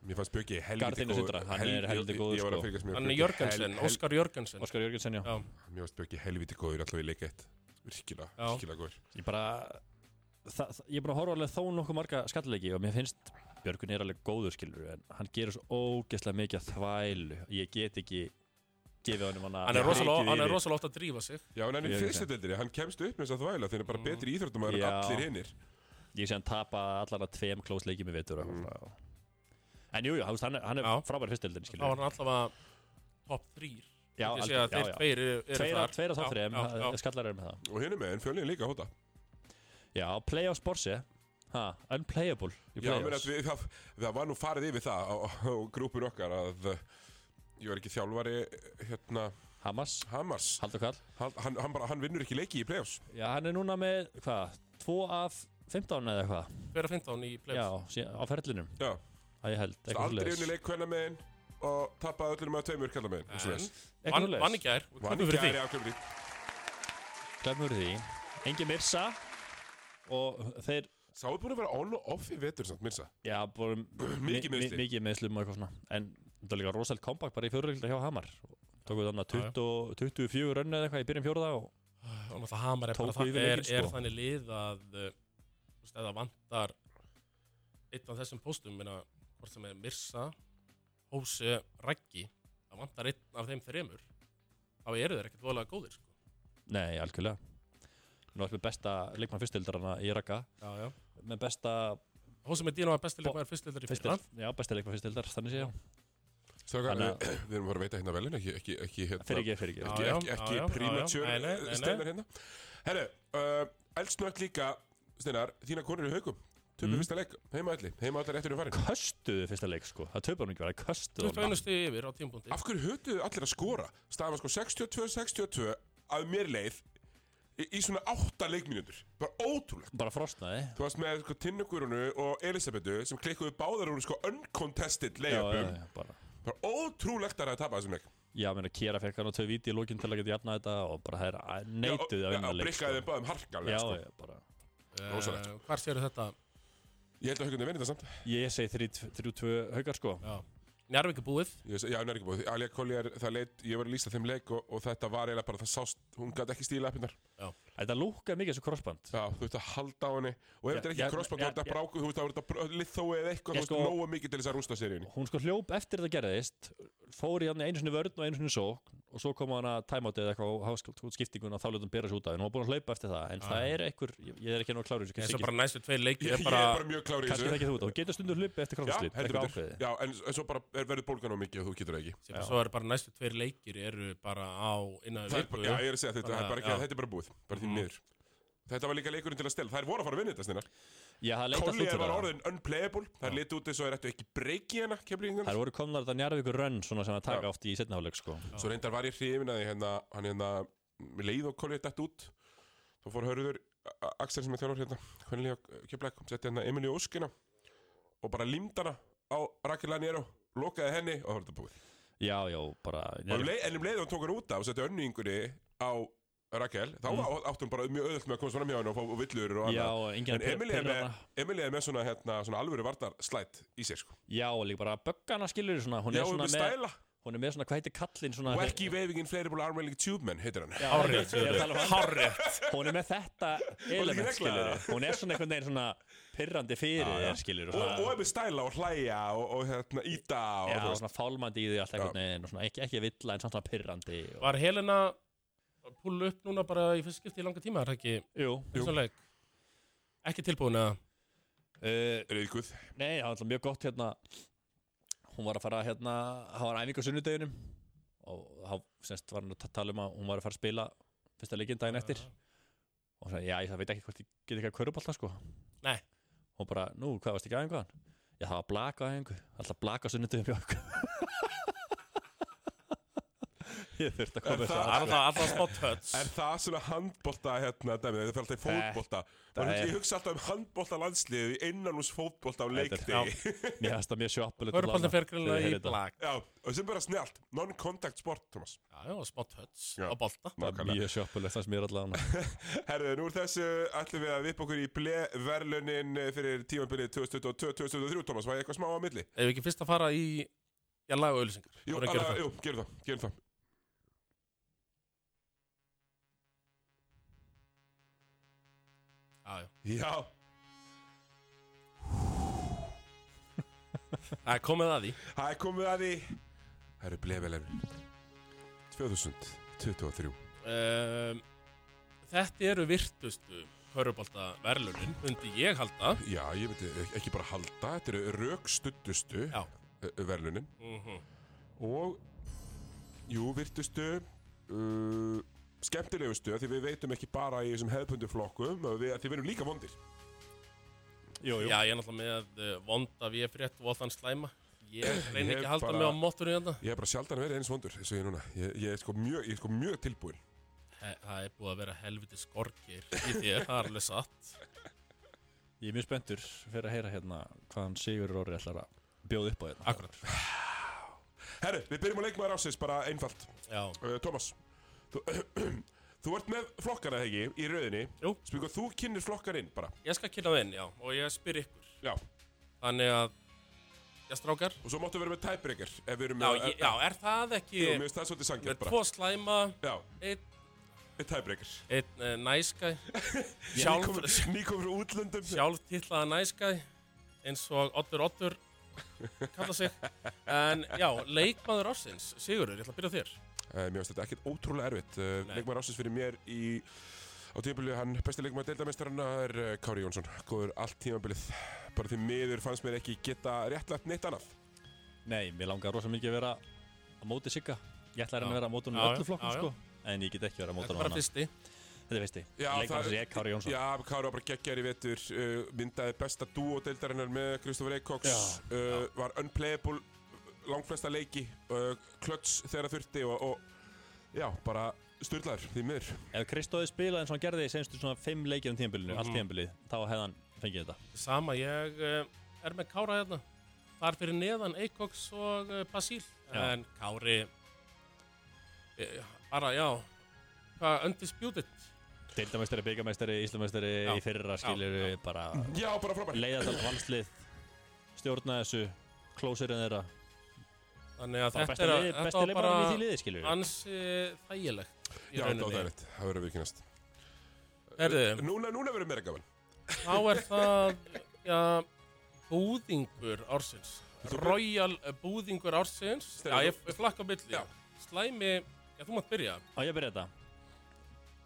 Mér fannst Björki helviti Sindra, hann er helviti góður, að sko. Hann er Jörgensen, Óskar Jörgensen Óskar Jörgensen, já Já, Mér fannst Björki helviti góður alltaf í leik eitt. Virkilega, virkilega góður. Ég bara Ég er búin að horfa alveg þó nokkuð marga skallleiki og mér finnst Björgun er alveg góður skilur en hann gerur svo ógeðslega mikið að þvælu ég get ekki gefið honum hana hann er rosalega hann er oft að drífa sig Já, en hann er í Ég- fyrstu deildinni, hann kemst upp með þess að þvæla þeir eru bara Mm. betri íþróttumæður en Já. allir hinnir. Ég sé hann tapa allar að tveim klósleiki með vitur Mm. En jú, jú, hann er, hann er Já. frábær fyrstildin þá var hann allavega top 3 Já, ég sé að þeir já, já. tveir eru, eru Tveir þar af- Tveir af þá Já, þreim, já, já. skallar er með það Og hinn er með, en fjölinn líka hóta. Já, playoffs borsi ha, Unplayable í Já, menn playoffs að við, það, það var nú farið yfir það á, á grúpun okkar að uh, ég var ekki þjálfari hérna Hamas, Hamas. Haldur Kall Hann, hann, hann, bara, hann vinnur ekki leiki í play-offs. Já, hann er núna með, hvað, 2 af 15 eða eitthvað hver að 15 í Já, playoffs sí- á ferlinum, Já, að ég held það eitthvað aldrei unni leik hvenna megin og tappaði öllum með tveimur kalla megin. En- Eitthvað vann vann í gær og Vann í fyrir gæri því á klubri. Glemur því Engi Mirsa Og þeir, Sáðu búin að vera on og off í vetur samt, Mirsa. já, búin Mikið meiðsli. Mikið meðslum og eitthvað svona En það er líka rosalega comeback bara í fjórulíkla hjá Hamar Tóku þannig að 20 24 rönni eða eitthvað í byrjun fjóruða og og náttúrulega Hamar er bara Tóku það yfir er, leikinn, er sko. þannig lið að uh, þú veist, ef það vantar einn af þessum póstum minna, hvort sem er Mirsa Hósi, Raggi það vantar einn af þeim þremur þá eru þeir ekkert voðalega góðir sko. Nei, algjörlega Nú erum við besta leikmann fyrstildarana í Raka já, já. Með besta Hósi með Dino var besti leikmaður fyrstildar í fyrra Já, besta leikmann fyrstildar, þannig sé ég Þannig við, við erum að fara að veita hérna velin, ekki, ekki, ekki hérna. Fyrir ekki, nei. steinar hérna Herru, uh, eldsnögt líka Steinar, þína konur í haugum Töpum Mm. fyrsta leik, heima allir, heima allir réttur um farin. Köstuðu fyrsta leik, sko. Það töfum hann ekki verið, köstuðu 21 stið yfir á tímpúndi Af hverju hötuðu allir að skora? Staðan var sko 62-62 að mér leið í, í svona 8 leikmínútur. Bara ótrúlegt. Bara frostnaði Þú varst með sko Tinnugurunu og Elisabetu sem klikkuðu báðar úr sko uncontested Já, já, layupum. já, bara. Bara ótrúlegt að það að tapa þessum leik. Já, meina, Kjera fekk hann á tvö víti í lókinn til að geta jafna þetta og bara það er neituð að vinna Já, leik brikkaði þeim báðum harkalega Já, sko. já, bara. Rosalegt. uh, hvar séru þetta Ég held að haugunni verið það samt Ég segi 3-2 haukar, sko já. Njarvík er búið. Já, hún er búið. Alja Kolli er, það leit, ég var að lýsa þeim leik og, og þetta var eiginlega bara, það sást, hún gæti ekki stíla appinnar. Þetta lúkar mikið þessu crossband. Já, þú veist að halda á henni. Og ef þetta er já, ekki crossband, já, þá er þetta já. bráku, þú veist, þá er þetta lithói eða eitthvað, þú veist, sko- nógu mikið til þess að rústa seríunni. Hún sko hljóp eftir þetta gerðist fór í hann einu sinni vörn og einu sinni sók og svo kom hann að tæmáti eða eitthvað sér að er ég, ég er Ég, er ég er svo er, verður bólgan á mikið og þú getur það ekki. sem svo er bara næstu tveir leikir eru bara á innan Það er viku bara, já, ég er að segja þetta, það er bara ekki, Já. þetta er bara búið, bara því Mhm. miður. Þetta var líka leikurinn til að stela. Þær voru að fara að vinna þetta stinnar. Já, það leita Collier út var það. orðin unplayable. Þær litu út eins og er eftir ekki breyki hérna, kemlingan. Það voru komnar þetta njarðvíkur rönn svona sem að taka Já. oft í setnaháleik sko. Svo reyndar var ég hrifin að því hérna, hann hérna, leið og Collier dætt út. Þá fór hörður Axel sem er þjálfur hérna, hvernig líka kjöflæk, setti hérna Emilí Óskina og bara límd hana á Rakel Laniero, lokaði henni og það var þetta búið. Já, já, bara Og um leið, en um leið og hann tók hann út af og setti önningunni á Rakel, þá mm. átti hann bara mjög öðvöld með að komast fram hjá hann og fá villur og annað. En að Emilí er með. Emilí er með svona, hérna, svona alvöru vardar slætt í sér sko. Já, og líka bara böggana skilur Hún Já, er svona með með, stæla hún er með svona, hvað heitir kallinn svona Wacky Waving Inflatable Armailing Tube Man heitir hann. Er að tala um. Hún er með þetta element skilur það? Hún er svona einhvern veginn svona pirrandi fyrir þér skilur og, og er með stæla og hlæja og, og hérna íta og Já, svona fálmandi í því allt einhvern veginn og svona ekki, ekki villa en samt svona pirrandi og... Var Helena að púla upp núna bara í fyrst skipti í langa tíma, er það ekki? Jú. Þessum leik? Ekki tilbúin eða? uh, Rauðguð. Nei, það var alltaf mjög gott hérna Hún var að fara hérna Það var æfing á sunnudeginum og þá var hann að ta- tala um að hún var að fara að spila fyrsta leikinn daginn eftir og hún sagði, já, ég veit ekki hvort ég get ekki að körubálta sko Nei. Hún bara, nú, hvað varst ekki aðeins hann? Já, það var blaka aðeins alltaf blaka okkur Ég þurfti að koma Er þess það- að Alltaf, alltaf smá töts. Er það svona handbolta hérna dæmið, það fyrir alltaf í fótbolta Það Man, er- Ég hugsa alltaf um handbolta landsliðið í innanús fótbolta á Þetta er- leikti Mér finnst það mjög sjoppulegt Hörpallin fer greinlega í blag. Já, og sem bara snjált Non-contact sport, Thomas Já, já, smá töts á er Nákvæmlega. mjög sjoppulegt, það sem ég er allavega Herðu, nú úr þessu ætlum við að vipa okkur í ble-verlunin fyrir tímabilið 2022-2023, Thomas, var ég eitthvað smá á milli? Ef við ekki fyrst að fara í, já, lag og auðlýsingar. Jú, að alveg, það. jú, gerum það, gerum það Já, Það er komið að því. það er komið að því Það eru ble-verlunin 2023 Um, þetta eru virtustu Hörpallta verlunin, myndi ég halda. Já, ég myndi ekki bara halda, þetta eru rökstuddustu Já. verlunin Mm og jú, virtustu uh, skemmtilegustu af því við veitum ekki bara í þessum hefðpundu flokkum að við, að því við erum líka vondir Jú, jú Já, ég er náttúrulega með uh, vonda við frétt og þann slæma. Ég reyni Ég ekki að halda mig á móttunni þetta. Ég hef bara sjaldan verið eins vondur eins og ég er núna Ég, ég, er, sko mjög, ég er sko mjög tilbúin He- Það er búið að vera helviti skorgir í þér, það er alveg satt. Ég er mjög spenntur fyrir að heyra hérna hvaðan Sigur Róri ætlar að bjóða upp á hérna Akkurat. Herru, við byrjum á leikmaður ásins, bara einfalt Já, uh, Thomas þú, þú ert með flokkana þegar ekki í rauðinni Jú. Spíku, þú kynir flokkan inn bara ég skal kynna það inn, já, og ég spyr ykkur. Já, Þannig að, já, strákar. og svo máttu vera með tæpbreykar Ef við erum Já, með ég, já, er það ekki Jú, mér finnst það svolítið með sangjart bara tvo slæma, Já, einn eitt tæpbreykar ein, uh, næskæ, sjálf, Nýkomur frá útlöndum sjálf titlaða næskæ, eins og Oddur Oddur kalla sig. En já, leikmaður ársins, Sigurður, ég ætla að byrja á þér. Uh, mér finnst þetta ekkert ótrúlega erfitt. Nei. Leikmaður ásins fyrir mér í Á tímabilið, hann besti leikmaður deildamestarana er uh, Kári Jónsson. Góður allt tímabilið. Bara því miður fannst mér ekki geta réttlætt neitt annað. Nei, mér langar rosa mikið að vera á móti Sigga. Ég ætla að reyna að vera á Já, öllu flokkum sko. En ég get ekki verið á móti Þetta er bara fyrsti. Þetta veisti Já, Leikmann það- sem ég, Kári Jónsson. Já, Kári var bara geggjar í vetur uh, Myndaði besta dúo deildarinnar með Kristoffer Eikoks Já, uh, Var unplayable langflesta leiki uh, Klöts þegar þurfti og, og Já, bara styrlaður því miður Ef Kristóði spilaði eins og hann gerði í senstu svona fimm leikir um tímabilinu, allt Mhm. tímabilið Þá hefði hann fengið þetta Sama, ég uh, er með Kára hérna. Þar fyrir neðan Eikoks og uh, Basíl. Já. En Kári, uh, bara, já, hvað, undisputed. Deildamestari, byggamestari, íslamestari í fyrra já. bara Já, bara leiða þetta valslið stjórna þessu klósirinn þeirra Þannig að þetta er, lið, þetta besti var bara því liði skilur ansi þægilegt Já, rauninni. er rétt, það verður vikingast Herðu, Núna, núna verður meira gaman þá er það, já, búðingur ársins. Royal búðingur ársins. Já, ég, flakka. Já. Slæmi, já, þú mátt byrja. Á ég að byrja þetta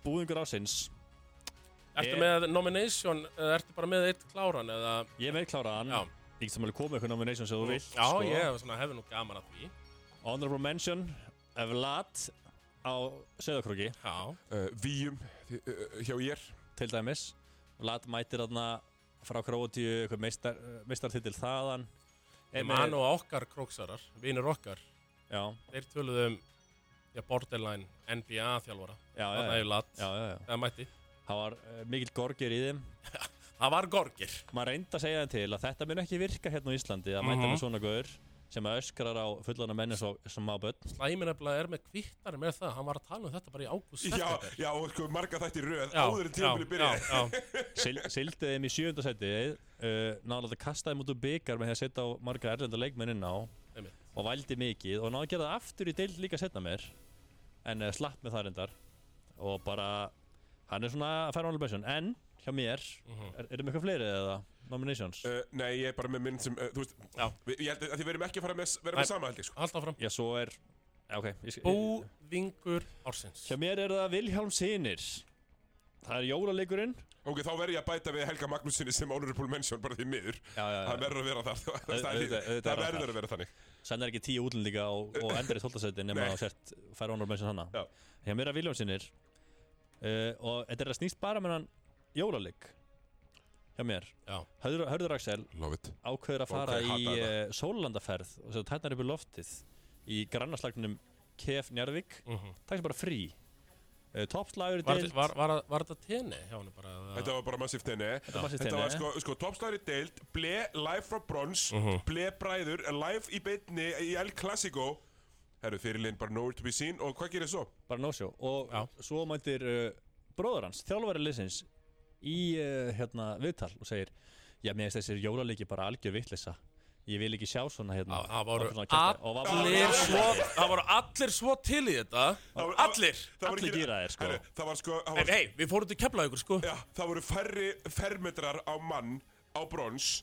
Búðingur ásins Ertu Ég- með nomination, eða ertu bara með eitt kláran, eða, Ég er meðkláraðan já. Ég get samanlega komið eitthvað nomination sem þú vilt Já, sko. ég hefði nú gaman að því. Honorable mention Vlad á Söðakróki Já, uh, Víum uh, hjá ég til dæmis Lat mætir þarna frá Króatíu eitthvað meistar, meistartitil þaðan Ég man og okkar króksarar, vinir okkar, Já, þeir töluðu um já, borderline NBA þjálfara. já, já, Það já, lat, já, já, já. það mætti. Það var uh, mikill gorgir í þeim Það var gorgir. Maður reyndi að segja þeim til að þetta mun ekki virka hérna á Íslandi að mæta Mhm. með svona gaur sem að öskrar á fullana menni sem má börn Slæmin er með kvittari með það, hann var að tala um þetta bara í ágúst Já, já, og sko marga þætti í röð Já, áður en tímabili já, byrjaði já, já. Sil, Sildi þeim í sjönda seti uh, náðulega kastaði mútu byggar með því að setja á marga erlenda leikmenn inn á Einmitt. og vældi mikið og náðu að gera það aftur í deild líka setna mér en uh, slapp með það reyndar og bara hann er svona að færa hjá mér, Mhm. er, erum eitthvað fleiri eða nominations? uh, Nei, ég er bara með minn sem, uh, þú veist Já. við, Ég held að því við erum ekki að fara með, með sama held ég sko. Haldt áfram. Já, svo er já, ok, ég, Búvingur ársins. Hjá mér er það Vilhjálm Sinir. Það er jólaleikurinn. Ok, þá verð ég að bæta við Helga Magnúsinni sem honorable mention bara því miður. Já, já, Það verður að vera þar Það, það, það er það verður að vera þannig. Senn er ekki tíu útlendinga og, og endur í tóltasæti nema að sért færa honorable mention hana Já. Hjá mér er Vilhjálm Sinir. Uh, og þetta er að snýst bara með hann jólaleik hjá mér Já. Hörður, Hörður Axel Love it ákveður að fara hata í uh, sólandaferð og setja tætnar upp í loftið í grannarslagnum KF Njarðvík Mm -hmm. það er bara frí uh, toppslagur í Var, deild var, var, var þetta tenni hjá henni bara? eða- Þetta var bara massíft henni Þetta var Þetta var tenni. sko, sko toppslæri deild Ble live frá brons Mhm. Ble bræður live í beinni í El Clasico Herru, fyrirlinn bara nowhere to be seen Og hvað gerir svo? bara no-show og Já. svo mætir uh, bróður hans, þjálfæri liðsins í uh, hérna viðtal og segir já, mér finnst þessir jólaleiki bara algjör vittlisa ég vil ekki sjá svona hérna það voru allir svo, það voru allir svo til í þetta. Allir. Allir ekki- gíraðir, sko. Það var sko En hei, við fórum til Keflavíkur sko. Það voru færri fermetrar á mann á brons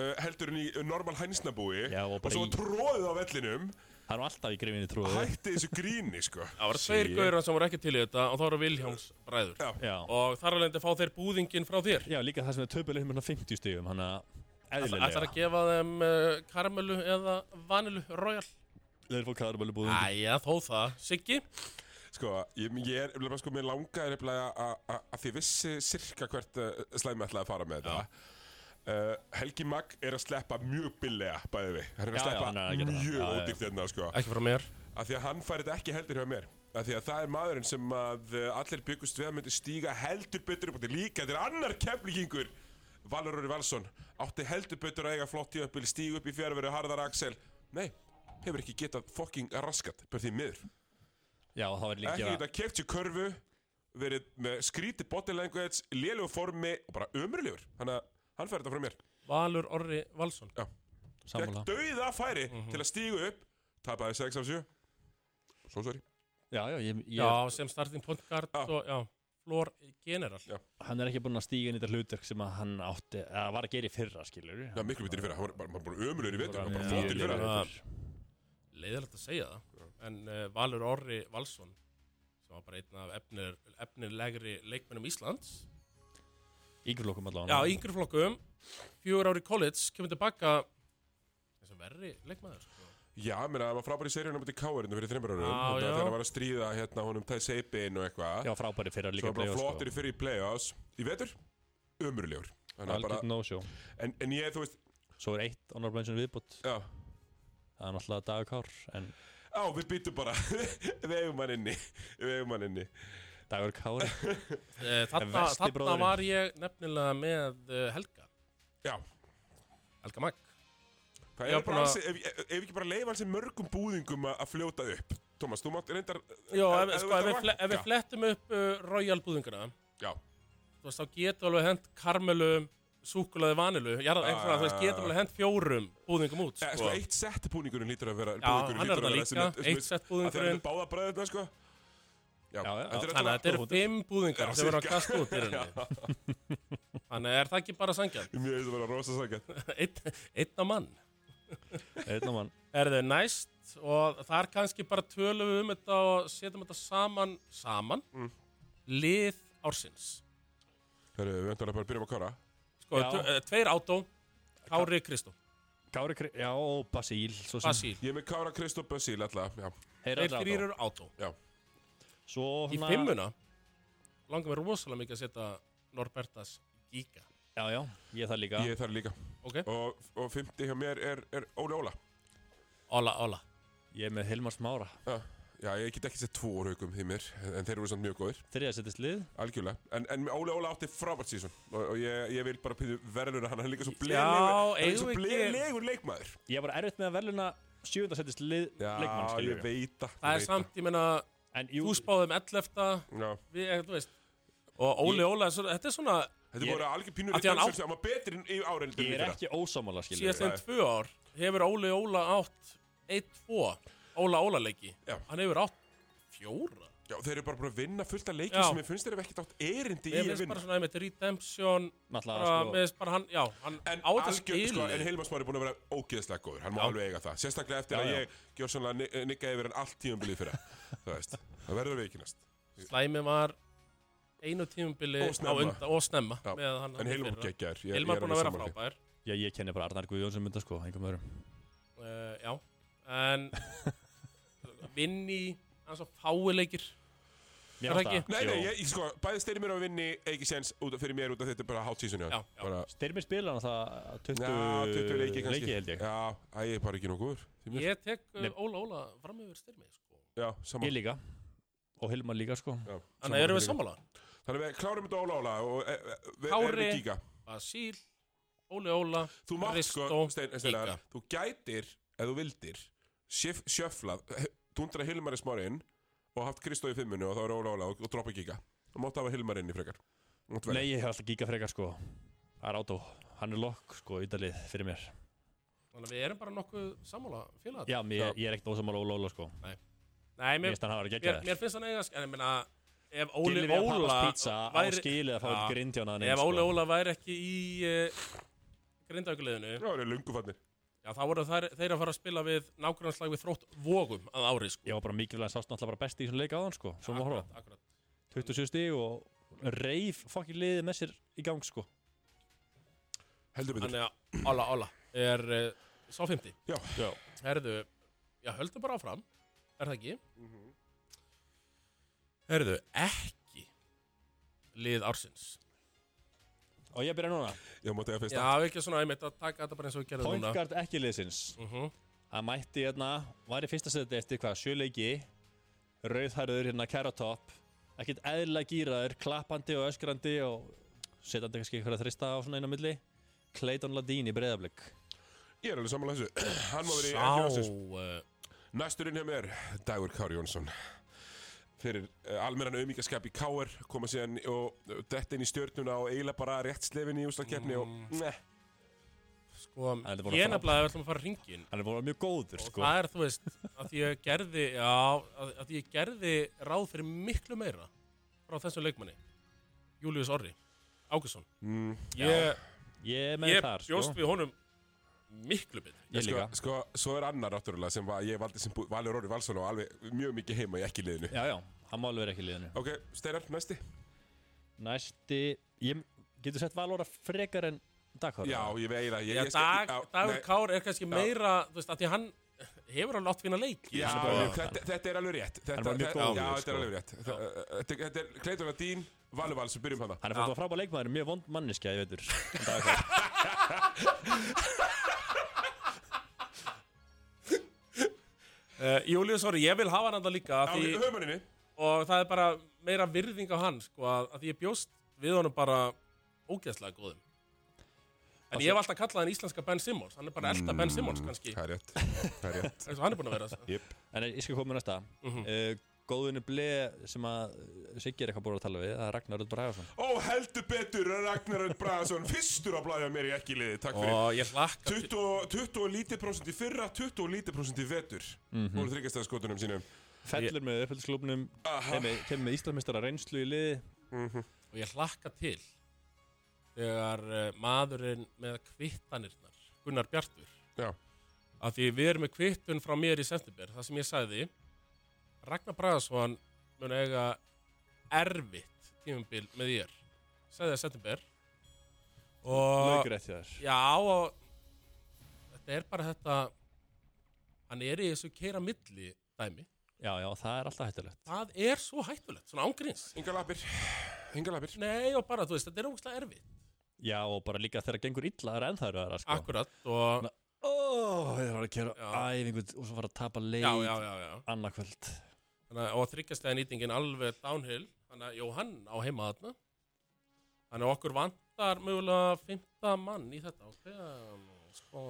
uh, heldur en í normal hænsnabúi og svo tróðið á vellinum það er alltaf í grifinni trúið hætti þessu gríni sko Það voru tveir gaurar sem voru ekki til í þetta og það voru Vilhjáms bræður. Já, já. Og þar alveg fá þeir búðingin frá þér. já, líka það sem er töpulegum með 50 stigum hann að Það eðlilega ætlar að gefa þeim uh, karamelu eða vanilu royal. þeir fá karabölu búðum Æja, þó það. Siggi? Sko, ég, ég er, ég, sko, mér nefnilega að- að að því vissi sirka hvert uh, slæmi ætlaði að fara með þetta uh, Helgi Magg er að sleppa mjög billega bæði við Hann er að Já, já, sleppa er gera það. mjög Já, já. ódýrt hérna sko. Ekki frá mér. af því að hann fær þetta ekki heldur hjá mér. Af því að það er maðurinn sem að uh, allir byggust við að myndi stíga heldur betur upp á því. Líka, þetta er annar keflingingur Valur Róri Valsson. Átti heldur betur að eiga flott jöfnbili stígu upp í fjárveru Harðar Axel. Nei, hefur ekki getað fucking raskat bara því miður. Já, það var líka ekki geta keft sér körfu verið með skrítið body language lélegu formi og bara ömurlegur. Þannig að hann fær þetta frá mér Valur Orri Valsson. Gekk sammála dauða færi Mhm. til að stígu upp tapaði 6 af 7 svo sorry já, já, ég, ég, Já, sem starting point guard Já. og já, floor general. Já. hann er ekki búinn að stíga inn í þetta hlutverk sem að hann átti eða var að gera í fyrra, skilur Já, miklu betur í fyrra, hann var bara, bara, bara ömurlegur í vetur, hann var bara Já, flottur í fyrra Já. Leiðilegt að segja það. En uh, Valur Orri Valsson, sem var bara einn af efnir, efnilegri leikmennum Íslands. Ígrflokkum allavega Já, yngri flokkum, fjögur ári college, kemur tilbaka. Þessum verri leikmaður. Sko. Já, menna, hann var frábær í seríunum út í Káarinu fyrir þreymur árum. Já, já. þegar hann var að stríða hérna honum Tæ Seipin og eitthvað. Já, frábæri fyrra Svo líka playoffs, flottur í fyrir í play-offs. Í vetur, ömurlegur. Þannig að bara, algjörð no-show en, en ég, þú veist, svo er eitt honorable mention viðbútt já. Það er náttúrulega Dagur Kár en Á, við byttum bara, við eigum hann inni. Við eigum hann inni Dagur Kár Eh, Þarna, var ég nefnilega með uh, Helga, Já, Helga Magg. það Já, er bara alls, ef, ef, ef ekki bara leifa alls mörgum búðingum að að fljóta upp Tómas, þú mátt reyndar Jó, Ef- sko, þú ef, við, að flettum upp uh, Royal búðinguna, Já, þú veist, þá getur alveg hent karmelu, súkulaði vanilu, jarða, Já, einhverja, þú veist, já, getur já. alveg hent fjórum búðingum út, Eh, sko. sko, eitt sett búningurinn lítur að vera Já, hann er að það líka, eitt sett að þeir búðingurinn. eru báða bræðina, sko Þannig að þetta eru fimm búðingar Já, sem verður að kasta út í rauninni. Þannig er það ekki bara sangjað. Mér finnst það vera rosa sækjað Einn á mann. einn og mann Er þau næst og þar kannski bara tölum við um þetta og setjum þetta saman, saman, Mm. lið ársins. Herru, við vöntum að bara byrjum að kára Sko, Já. eh, tveir átó, Kári Kristó, Kári, Kri- já, og Basíl svo sem- Basíl. Ég er með Kára Kristoff Basíl alltaf Já, Þeir Þeir allir þrýr átó. eru Svo Í svona- fimmuna? Langar mér rosalega mikið að setja Norbertas Giga. Já, já, ég það líka. Ég þar líka. Ok, Og, og fymti hjá mér er, er Óli Óla. Óla, Óla. Ég er með Hilmar Smára. Já, Já, ég get ekki sett tvo úr haugum því mér En þeir eru samt mjög góðir, Þriða setist lið. Algjörlega. En, en Óli Óla átti frábært sísón Og, og ég, ég vil bara pýðu verðluna hann Hann er líka svo er blegur leikmaður. Ég var erfitt með að veluna Sjöfunda setist lið Já, leikmann ég veit það það er samt, ég jú, Þú spáðum 11. Já, Við, eh, þú veist Og Óli Óla, þetta er svona þetta voru algjör pínur hann á- Það var betri í árein ég er ekki ósámála skilur síðast Nei. tvö ár Hefur Óli Óla átt 1-2 Óla Óla leiki Já. Hann hefur átt fjóra Já, þeir eru bara búin að vinna fullt af leikir Já. sem ég finnst þeir hef ekkert átt erindi í að finnst vinna. bara svona einmitt Redemption Náttúrulega bara, sko. Mér finnst bara hann, já, hann En, á þetta algjör, sko, en Hilmar Smári er búin að vera ógeðslega góður. Hann má Já. alveg eiga það. Sérstaklega eftir Já, að já. ég gjör svona nikka yfir hann allt tímumbilið fyrir Það veist, það verður við ekki næst. Slæmi var einu tímubili Og snemma. á undan og snemma Já, með hann En Hilmar fyrra. geggjar ég- Hilmar ég er búin að vera alveg sammála því. frábær Já, ég kenni bara Arnar Guðjónsson mynda sko Engum öðrum uh, Já, en vinni hans og fái leikir Mér Er það ekki? Nei, nei, ég, ég sko, bæði styrir mér að vinni ekki séns út af- fyrir mér út af þetta er bara hot season Já, já. bara, Styrmir spila hann það 20, Já, 20 leiki kannski leiki held ég Já, æ, ég er bara ekki nokkuð góður Ég tek uh, Nei. Óla Óla fram yfir styrmi sko. Já, saman Ég líka Og Hilmar líka sko Já, Þannig erum við líka. sammála Þannig við klárum þetta Óla Óla og e, e, við Kári. erum við kíka Basíl, Óli Óla Þú mátt sko, Stein, Steinar, Giga. þú gætir, ef þú vildir sjöf, sjöflað, dundra Hilmar í smárin og haft Kristó í fimmunu og þá er Óla Óla og, og droppa kíka Þú mátt hafa Hilmar inn í frekar. Nei, ég hef alltaf gíka frekar sko. Það er átó Hann er lokk sko Ídalið fyrir mér. Þannig að við erum bara nokkuð sammála félagat Já, mér, ég er ekkert ósámála Óla Óla sko. Nei, Mér mér, mér, mér finnst hann eiga En ég meina, ef Óli Óla væri- Ef Óli Óla væri ekki í uh, grindaukuleginu Já, það er lungufannir Já, þá voru þær, þeir að fara að spila við nágrannslag við þrótt vogum að ári sko. Var bara mikilvæg sást náttúrulega bara besti í þessum leika hann sko Svo horfa akkurat, akkurat. 27 stíg og reif fokkin liðið með sér í gang sko. Heldur betur. Þannig að Óla Óla er uh, sá 50 Já, Já. Herðu, já, höldum bara áfram Er það ekki? Herðu, ekki lið ársins Og ég byrja núna? Ég mátti að fyrsta. Já, ekki svona einmitt að taka þetta bara eins og við gerðum núna. Pointgard ekki liðsins. Uh Hann mætti hérna Var í fyrsta seti eftir hvað Sjöleiki Rauðhærður hérna Carrot Ekkert eðlilega gýraður Klappandi og öskrandi Og setjandi kannski eitthvað að þrista á svona einu milli. Clayton Ladín í breyðablík Ég er alveg samanlega þessu. Hann má verið ekki ásins uh, Næsturinn hjá mér, Dagur Kári Jónsson fyrir uh, almennan auðmíkaskap í Káar koma síðan og detta inn í stjörnuna og eiginlega bara rétt slefin í úslagkeppni og neh, Sko, búinn að ég nefnilega ætlum að fara hringin Hann er búin að vera mjög góður Og sko. það er, þú veist, að því ég gerði Já, að, að ég gerði ráð fyrir miklu meira Frá þessum leikmanni. Július Orri Águsson mm, Ég, Ég með ég þar sko. bjóst við honum miklu betur. Ég sko, líka. sko, svo er annar náttúrulega sem var, ég valdi sem Valur Orri Valsson og alveg mjög mikið heima í ekki liðinu. Já, já, hann má alveg vera ekki í liðinu. Ok, Steinar, næsti. Næsti Ég getur sett Valóra frekar en Daghóra Já, ég veit það ég, ég skal- dag, já, Dagur nei, Kár er kannski meira Þú veist, að því hann hefur alveg átt fína leiki. Já, bara- þetta, þetta er alveg rétt. Þetta, er bara mjög þetta- góður, Já, þetta er sko. alveg rétt. Þetta, þetta, þetta er Kleitur Ladín, Valur Vals, byrjum hana Hann er fótt að frábæð leikmaður, mjög vond manniska, ég veitur. Daghóra uh, Július Orri, ég vil hafa hann alltaf líka Já, af því, höfumanninni Og það er bara meira virðing á hann sko, að, að því ég bjóst við honum bara ógeðslega góðum. En ég hef alltaf kallað hann íslenska Ben Simmons. Hann er bara elda Ben Simmons kannski. Það er rétt Það er rétt. Eins og hann er búin að vera Jep. En ég skal koma með næsta. Mhm. uh, Góðinu ble sem að Siggi er eitthvað búin að tala við Það er Ragnar Rödd Bragason. Ó, heldur betur Ragnar Örn Bragason Fyrstur að blæða mér í ekki liði Takk fyrir. Og ég hlakka til. 20, og- 20 og lítið prósent í fyrra 20 og lítið prósent í vetur. Mm -hmm. Úr þryggjastæðaskotunum sínum Fellur með uppfældisklubnum Aha. Kemur með Íslandsmeistara reynslu í liði. Og ég hlakka til Þegar uh, maðurinn með kvittanirnar Gunnar Bjartur Já, að því við erum með kvittun frá mér í september það sem ég sagði Ragnar Bragason mun eiga erfitt tímumbil með þér sagði það september. Og já og þetta er bara þetta hann er í þessu keira milli dæmi Já, já, það er alltaf hættulegt. Það er svo hættulegt, svona ángríns yngar lappir. Enga labir Nei, og bara, þú veist, þetta er ógustlega erfitt. Já, og bara líka þegar gengur illa það er ennþá það sko. Akkurat, og Ó, ég var að gera Já. æfingu og svo fara að tapa leik Já, já, já, já. annarkvöld Þannig, að- Og þryggjastlega nýtingin alveg downhill. Þannig að, jú, hann á heima þarna. Þannig að okkur vantar mögulega fymta mann í þetta. Ok, sko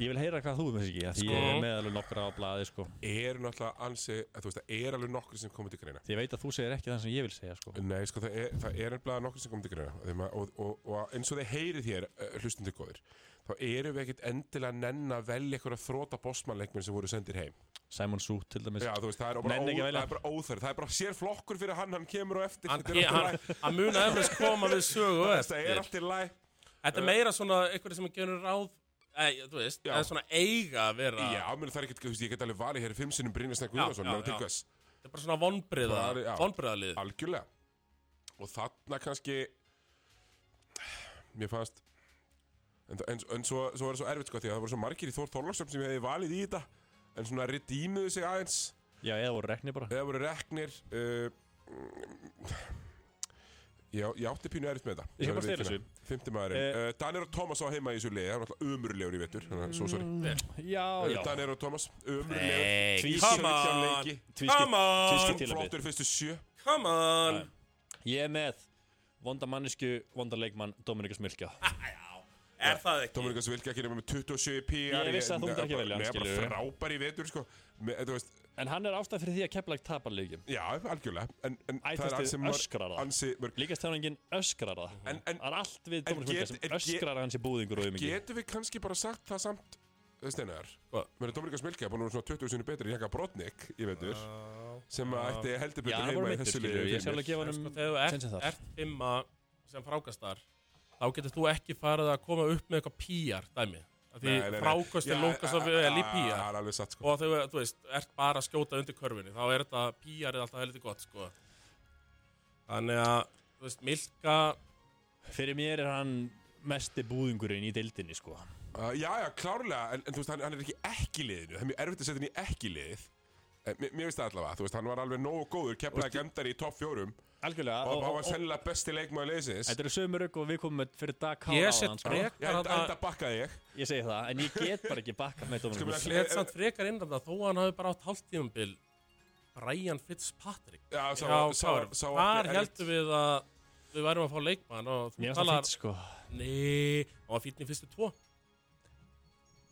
Ég vil heyra hvað þú með þessi ekki Því Sko. ég er með alveg nokkra á blaði sko. Er náttúrulega ansi, að þú veist, það er alveg nokkur sem komið til greina. Því ég veit að þú segir ekki það sem ég vil segja sko. Nei, sko, það er, það er nefnilega nokkur sem komið til greina. Að- og, og, og eins og þeir heyrið hér uh, hlustundir góðir þá erum við ekkert endilega nenn að velja eitthvað þróta bossmannleikminn sem voru sendir heim. Simon Su til dæmis. Já, veist, það er að það er bara óþörf. Það er bara sér flokkur fyrir hann, hann kemur á eftir. Hann, er muna efrið koma við sögu Þetta er er meira svona eitthvað sem gerur ráð Ei, þú veist, Já. það er svona eiga að vera Já, menn það er ekkert, þú veist, ég get alveg valið hér í fimm sinnum Brynjarsnæk Já, Guðnason, já, menn til já. hvers Þetta er bara svona vonbriða Bara, já. Vonbriðalið Algjörlega Og þarna kannski Mér fannst En, en, en svo, svo var það svo erfitt sko Því að það voru svo margir í Þór Þorlagsson sem ég hefði valið í þetta En svona redeemuðu sig aðeins Já, eða voru rekni bara Eða voru reknir uh, Já, ég átti pínu erfitt með þetta. Ég skal bara stela þessu. Fymti maðurinn. Eh. uh, Danir og Thomas á heima í þessu liði Það var náttúrulega umurlegur í vetur Þannig að svo sorry. Já, uh, já. Danir og Thomas umurlegur Nei, leiki. Tvískipt- Come on. tvískipt til að Flottur fyrstu sjö. Come on. Ég er með vonda mannesku, vonda leikmann Dominikas Milka Er það ekki? Dominikas ekki nema með 27 PR Ég vissi að þú í sko En hann er ástæð fyrir því að ekki tapar leikjum. Já, algjörlega. En, en það er ansi mörg- öskrar það. Líkastjáningin öskrar það? En- en- Það er allt við en Dominikas Milka get- sem öskrar hans í búðingur og um ekki Getum við kannski bara sagt það samt Steinar? Mér er Dominikas Milka búin að vera svona 20 sinni betri en Jaka Brotnik í vetur sem að ætti heldur betur heima í þessu liði Ég sjálf að gefa sko, hann þegar þú sensið ert, fimma sem frákastar þá getur þú ekki farið að koma upp með eitthvað PR dæmi Því frákast er Já, lungast af a- vel í satt sko. Og þegar þú veist, ert bara að skjóta undir körfinni þá er þetta PR er alltaf heldur gott sko. þannig að þú veist, Milka Fyrir mér er hann mesti búðingurinn í deildinni sko. Uh, já, já, klárlega, en, en þú veist, hann, hann er ekki ekki liðinu, það er mjög erfitt að setja hann í ekki lið. En mér, finnst það allavega, þú veist, hann var alveg nógu góður, keflaði gendar í topp fjórum Algjörlega og hann var sennilega besti leikmaður liðsins. Þetta eru sömur og við komum með fyrir dag kára Ég á set hann sko. frekar enda, þarna- enda bakkaði ég. Ég segi það, en ég get bara ekki bakka með Sko, Dominikas mér- Ég hef samt frekar innræða þó að hann hafi bara átt hálftífumbil Brian Fitzpatrick. Já, sá, Já, sá, sá, þar heldum við að við værum að fá leikmann og þú Mér það talar sko. Nei, hann var fítn í fyrstu tvo.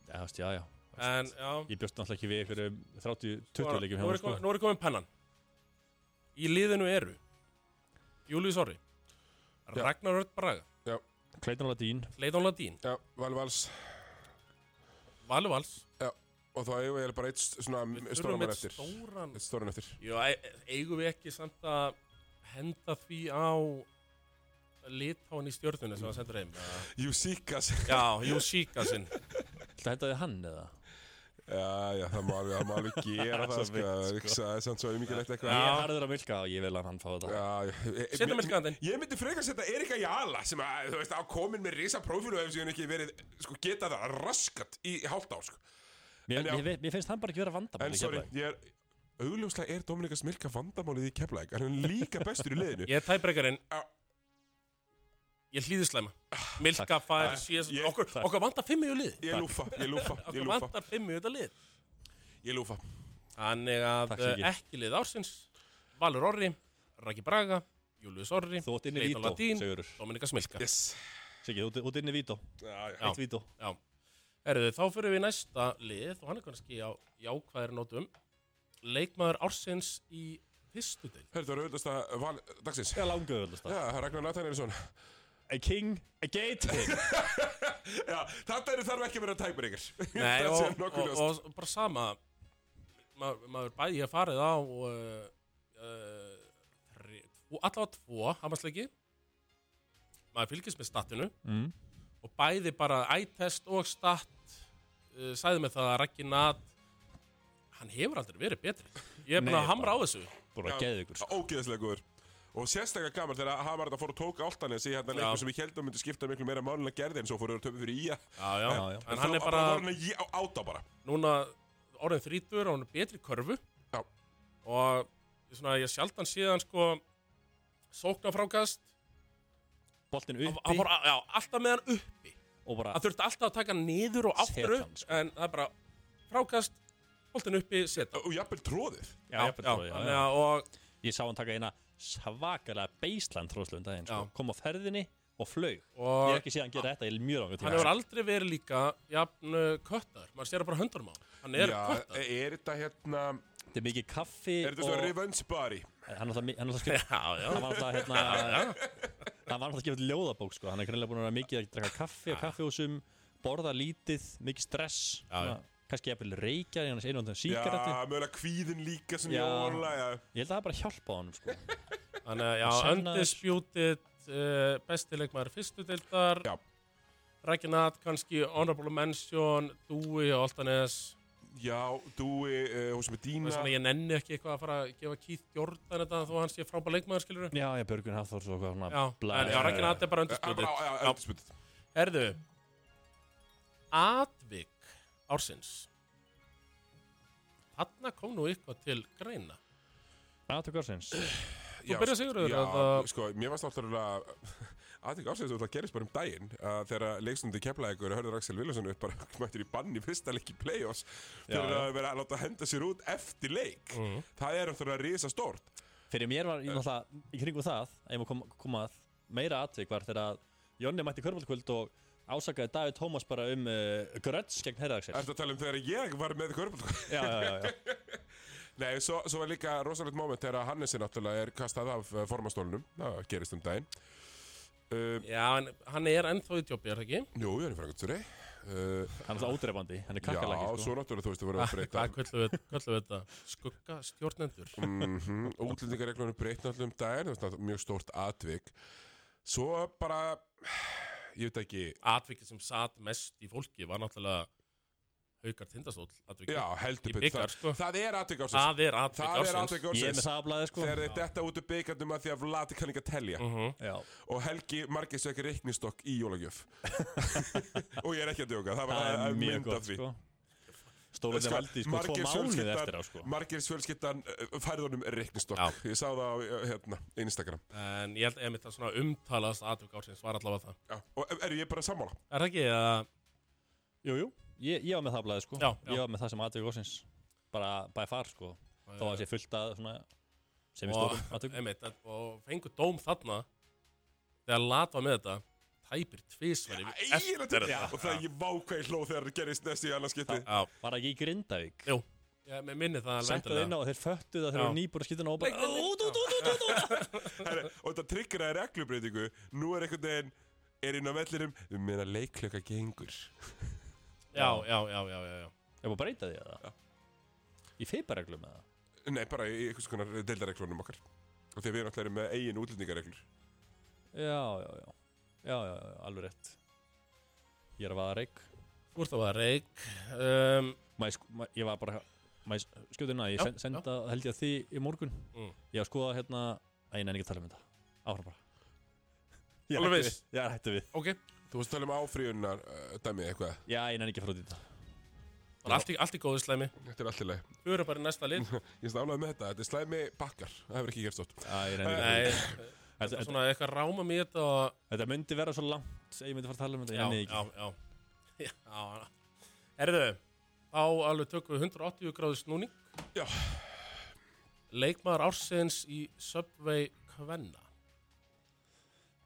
Já, já, já. En já. Ég bjóst náttúrulega ekki við ykkur 30-20 Nú leikjum er- hjá nú hann er sko. Nú er komin pennan. Í liðinu eru Július Orri. Já. Ragnar Örd Braga. Clayton Ladín. Leidón Ladín. Já, Valur Vals. Valur Vals. Og þá eigum við bara eitt svona Við stóran þurfum mann eitt eftir. stóran Eitt stóran eftir. Jú, e- eigum við ekki samt að henda því á litáin í stjórnunni sem hann sendur heim Júsíkas Já, jú, síka sinn Það hendaði hann eða? Já, já, það má alveg, það má alveg gera það, sko, það sko. er sko. samt svo umíkilegt Já. eitthvað Ég er harður að milka og ég vil að hann fá þetta Já, já, ég- Setjum ég- myndi frekar setja Erika Jala sem að, þú veist, á komin með risa prófílu ef sem hann ekki verið, sko, geta það raskat í hálft á, sko Mér, En já. mér, mér finnst hann bara ekki vera vandamál En í sorry, Keflavík. ég er augljóslega er Dominikas Milka vandamálið í Keflæk en hann er líka bestur í liðinu Ég er tæbrekarinn Já. Ég hlýði slæma. Milka fær síðast Ég- Okkur, okkur vantar fimm í lið. Ég lúfa, ég lúfa, ég Okkur lúfa. vantar fimm í þetta lið. Ég lúfa. Þannig að Takk, Siggi. eh, ekki lið ársins. Valur Orri Raki Braga Július Orri Þú ert inni í Clayton Vító, Ladín, Sigurður. Dominika Smilka. Yes. Siggi, þú ert inni í Vító. Já, já. Já. Eitt Vító. Já Herðu, þá fyrir við í næsta lið og hann er kannski á jákvæðir nótum. Leikmaður ársins í fyrstu del Hörðu, það var auðvitað val dagsins. Langöðuðast Já, það er Ragnar Nathanielsson A king, a gate. Já, þetta eru þarf ekki að vera ykkur Nei, og, og, ljóst. og bara sama. Maður, maður bæði að farið á uh, uh, allavega tvo hamarsleiki maður fylgist með statinu. Mm. og bæði bara ættest og stat uh, sæði með það að Raggi Nat hann hefur aldrei verið betri. Ég er Nei, að hamra á bara- þessu Búin að geða ykkur. Ógeðslega góður Og sérstaklega gaman þegar Hamar þetta fór að tóka áltanis í hérna Já. leikur sem ég heldum myndi skipta miklu meira málun að gerði en svo fór það töfum fyrir ía já, já. Já, já. en hann er bara að áta bara núna orðin þrítur og hann er betri í körfu Já. og svona, ég sjaldan síðan sko sóknarfrákast boltin hann uppi hann fór, já, alltaf með hann uppi og bara það þurfti alltaf að taka hann niður og aftur Set upp sko. en það er bara frákast boltin uppi, seta Og jafnvel tróðið að- og ég sá hann taka eina svakalega baseline tróðslu um daginn sko. Já. kom á ferðinni og flög ég og hef ekki séð hann gera þetta í mjög langur hann tíma hefur aldrei verið líka jafn uh, köttar, maður sér það bara höndunum á hann hann er Já, köttar er þetta hérna þetta er mikið kaffi Er þetta svona revenge body? hann alltaf, hann er alltaf skrif já, já, hann var alltaf hérna hann var alltaf að gefa út ljóðabók sko. hann er greinlega búin að vera mikið að drekka kaffi og kaffihúsum borða lítið, mikið stress Já, já. svona, kannski jafnvel reykja í hann einu og síkaretu Já, mögulega kvíðin líka sem Já. ég já. ég held að það bara hjálpa hann sko. þannig að já, Sannaður. undisputed uh, bestileikmaður fyrstu deildar Já. Rækinat, kannski honorable mention Dúi og Altanes Já, Dúi, uh, Það Dína er svona ég nenni ekki eitthvað að fara að gefa Keith Jordan þetta þó að hann sé frábæð leikmaður skilur já, já, Björgun Hafþórs og hvað svona Já, bla- en já, Rækinat er bara undisputed já, já, Já. undisputed. Herðu Atvik ársins. Þarna kom nú eitthvað til greina. Aðtök ársins. Þú byrjar, Sigurður, Já, að- sko, mér varst alltaf að aðeins ársins að það gerist bara um daginn að þegar leikstundi keflaðið hörður Axel Viljason upp bara mættur í bann í fyrsta leik í play-offs fyrir já. að vera að láta henda sér út eftir leik. Mhm. það er alltaf að risa stórt fyrir mér var ég náttúrulega í kringum það að ég má koma, koma að meira aðtök var þegar að Jonni mætti kvörbáltkvöld og ásakaði David Tómas bara um uh, gröts gegn Herðaxel Ertu að tala um þegar ég var með körbál já, já, já, já. Nei, svo, svo var líka rosalegt moment þegar Hannesi náttúrulega er kastað af uh, formastólunum það gerist um daginn uh, Já, en hann er ennþá í tjópi, er það ekki? Jú, ég er í frangundstjóri uh, hann er það ódreifandi hann er Já, kakkalaki sko. svo náttúrulega þú veist að voru að breyta Hvað við þetta? Skugga stjórnendur mm -hmm. Útlendingareglunum breytt náttúrulega um daginn mjög stórt atvik Svo bara ég veit ekki Atvikið sem satt mest í fólki var náttúrulega Haukar Tindastóll atvikið Já, heldur betur. það, sko. það er atvik ársins Það er atvik ársins er sko. Þegar þeir detta út úr byggandum að því að Vladi kann ekki að telja Mhm. já. og Helgi Margis ekki reiknistokk í jólagjöf og ég er ekki að djóka það var það að mynda því þeir valdi sko, tvo fjölskyldan- eftir á sko. Margis fjölskyldan uh, færði honum reiknistokk ég sá það á uh, hérna, Instagram En ég held að það svona umtalast atvik ársins var allavega það Já. og er ég bara sammála Er það ekki? Að, jú, jú. Ég, ég var með það að blæði sko. Já, já. ég var með það sem aðtök ársins bara by far sko. þó að það sé fullt að svona, sem í og, stórum einmitt, en- og fengur dóm þarna Þegar Lat var með þetta Tæpir tvísvar Já, eftir þetta. Og það er ég vákvæði hlóð þegar það gerist næst í annars skipti. Já, var það ekki í Grindavík? Jú. Ég með minni það settu það. inn á og þeir föttu það þeir Já. eru nýbúin að skipta ná og bara út, út, út, út, út, út. Og þetta tryggir að reglubreitingu nú er einhvern veginn er inn á vellirum við meina leiklöka gengur. Já, já, já, já, já, já. ég var að breyta því að það í feipareglum með það nei, bara í einhvers konar deildareglunum okkar. Og því að við erum með eigin útlendingareglur. Já, já, já, já, já, já, alveg rétt. Ég er að vaða reik Þú ert að var reik um, Má ég sk- má- ég var bara skjóðina, ég Já, sen, senda held ég að því í morgun. Mm. ég var að skoða hérna að ég nenni ekki að tala um þetta. Áfram bara. Ég Alveg viss? við. Já, hætti við. Ok, þú veist að tala um áfríunar uh, dæmi eitthvað? Já, ég nenni ekki að fara út í þetta allt í, allt í góðu slæmi. Þetta er allt í leið Við erum bara í næsta lið. Ég stálaði með þetta. Þetta er slæmi bakkar. Það hefur ekki gerst ótt Já, þetta er svona eitthvað ráma mér þetta og Þetta myndi vera svo langt ég myndi fara að tala um þetta, Já, nenni ekki. já, já. Já, Herðu, þá alveg tökum við 180 gráðu snúning. Já. Leikmaður ársins í Subway Kvenna.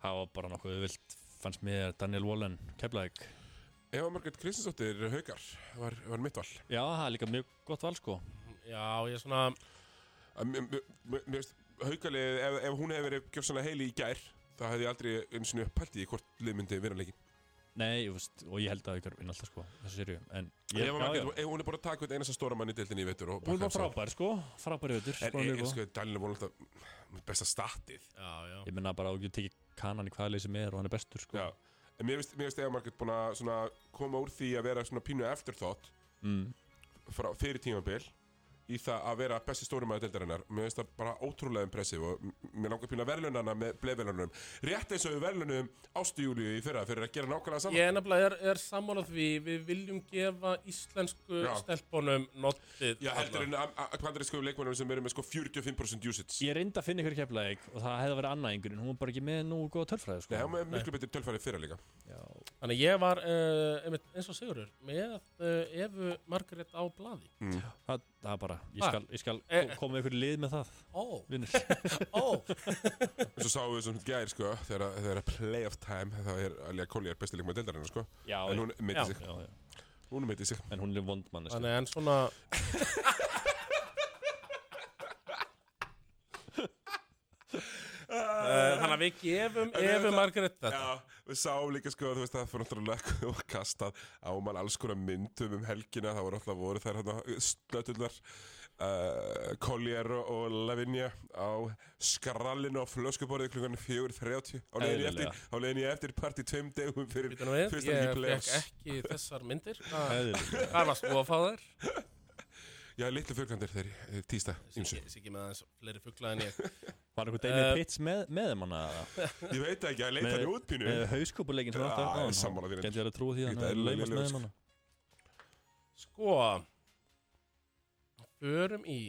Það var bara nokkuð vilt fannst mér Daniel Wallen keflaðik Eva Margrét Kristinsdóttir haukar var, var mitt val. Já, það er líka mjög gott val sko. Já, ég er svona mér finnst haukalið ef, ef hún hefði verið gjöfsanlega heili í gær þá hefði ég aldrei eins og pælt í því hvort lið myndi vinna leikin Nei, ég veist, og ég held að ykkur vinn alltaf sko þessu serju En ég, ef hún er bara að taka hvern einasta stóra mann í deildinni í vetur og Hún var frábær sko, frábær auður En ég, sko, Daniel voru alltaf besta statið. Já, já. Ég menna bara að þú tekið kanan í hvaða leið sem er og hann er bestur sko. Já, en mér finnst Eva Margrét búin að svona koma úr því að vera svona pínu eftirþótt mm. frá, fyrir tímabil í það að vera besti stórumæður deildarinnar. Mér finnst það bara ótrúlega impressiv og mér langar pína verðlunana með bleifverðlunum rétt eins og við verðlunum Ástu Júlíu í fyrra fyrir að gera nákvæmlega saman Ég er nefnilega er, er sammálað því. Við viljum gefa íslensku Já. stelpunum notið Já, heldur en að- að kvandarísku leikmennum sem eru með sko 45% usage? Ég reyndi að finna ykkur keflaðið og það hefði verið annað einhvern hún var bara ekki með nú góða tölfræði sko. Nei, hann með miklu betur tölfæri fyrra líka. Já. Þannig að ég var uh, einmitt, eins og Sigurður með uh, Evu Margrét á blaði. Það, það er bara, ég Ha? skal, ég skal Eh. koma með ykkur lið með það Ó, ó. Svo sáum við sem gær sko þegar þegar er playoff time þá er Alja Kolli er besti leikmæður deildarinnar sko. Já, en hún meiti sig. já, já. hún meiti sig. En hún er vond manneski Þannig en svona þannig að við gefum það- Margrét þetta. Já, við sáum líka sko, veist, það fyrir náttúrulega kastað á mann alls konar myndum um helgina, það voru alltaf voru þær hérna slötullar uh, Collier og, Lavinia á skrallinu á flöskuborðið klukkan 4.30 á Eðlilega. eftir, eftir partí tveim degum fyrir fyrsta ég leik í fekk ekki þessar myndir. Hvað Eðlilega. hvað Já, litlu fyrkandir þeir eh, tísta, ýmsu. Ég sé ekki með aðeins fleiri fugla en ég Var einhver Eh, Pitts með, með þeim hana Ég veit ekki, að leita hann í útpínu. með hauskúpuleikin sem ég er sammála þér. Gæti ég alveg trúið því að Þetta hann lélegur, með þeim hana Sko Förum í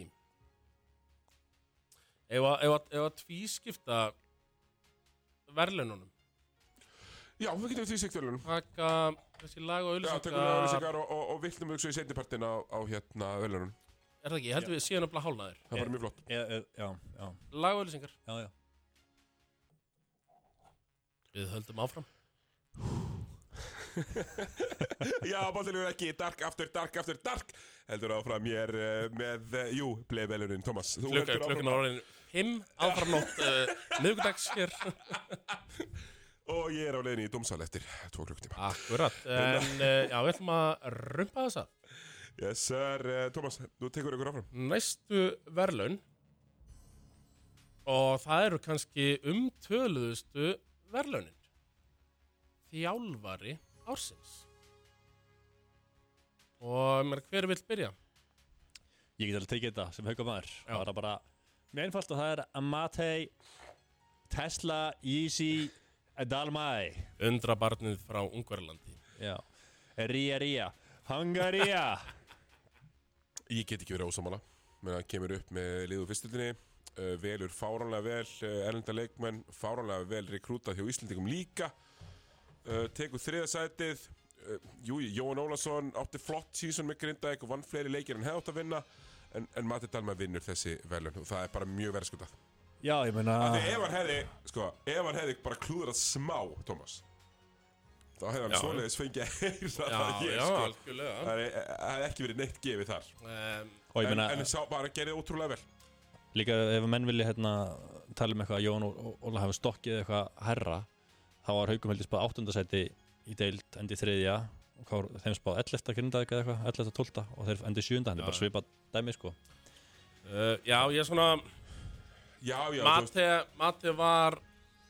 Ef að, að, að tvískipta verðlununum Já, við getum sýkt verðlunum. taka þessi lag og Já, tökum við auðlýsingar auðlýsingar og, og, og viltum við í seinnipartin á, á hérna verðlunum. Er það ekki? Ég held við síðan að hálnaðir Það var mjög flott. Já, já, já, Lag og auðlýsingar já, já. Við höldum áfram. Já, bóttilegur ekki, dark after dark after dark. Heldur áfram ég er uh, með, uh, jú, bleið velunin, Thomas. Þú Klukkan klukkan er orðin 5 áfram nótt uh, miðgudags hér og ég er á leiðinni í domsal eftir tvo klukktíma Akkurat En uh, já, við ætlum að rumpa þessa. Yes sir, uh, Thomas, nú tekur ykkur áfram. Næstu verðlaun og það eru kannski umtöluðustu verðlaunin. Þjálfari ársins. Og mér, hver vill byrja? Ég get alveg tekið þetta sem hauka maður. Já. Það er bara Mjög einfalt og það er Amatei Tesla Yeezy Dalmai Undrabarnið frá Ungverlandi Já. Ría Ría Hungaria. Ég get ekki verið ósamála menn að kemur upp með liðu fyrstildinni uh, velur fáránlega vel uh, erlenda leikmenn, fáránlega vel rekrútað hjá Íslandingum líka uh, tekur þriða sætið. Uh, jú, Jóhann Ólason átti flott sísón með Grindavík og vann fleiri leikir en hefði átt að vinna en, en Matti Dalma vinnur þessi velun og það er bara mjög verðskutað Já, ég meina því ef hann hefði, sko, ef hann hefði bara klúðrað smá, Thomas þá hefði hann Já. svoleiðis fengið að heyra það já, sko algjörlega Það er- það hefði ekki verið neitt gefið þar um, Og ég en, meina en sá bara gerði ótrúlega vel Líka ef menn vilja hérna tala um eitthvað að Jón og Óla hafi stokkið eitthvað herra þá var Haukum heldur spáð áttundasæti í deild endi þriðja og hvað var þeim spáð 11. grindaðið eða eitthvað 11. 12. og þeir endi sjönda hann er bara svipað dæmi sko uh, Já, ég er svona Já, já, Mate var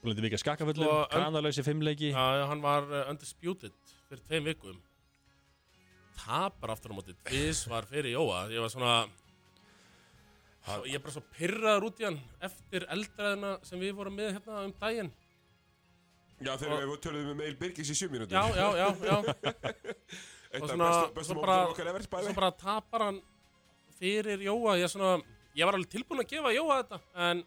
og lítið vikið skakafullu, Sko, kanalauðsi fimmleiki Já, hann var uh, undisputed fyrir tveim vikum. Tapar aftur á móti Tvis var fyrir Jóa. Ég var svona svo, ég er bara svo pyrraður út í hann eftir eldræðina sem við vorum með hérna um daginn. Já þegar við töluðum um Eil Birgis í sjö mínútur. Já, já, já, já. Eitt og af svona- bestu, svo bestu bara- svo bara tapar hann fyrir Jóa. Ég, er svona, ég var alveg tilbúin að gefa Jóa þetta en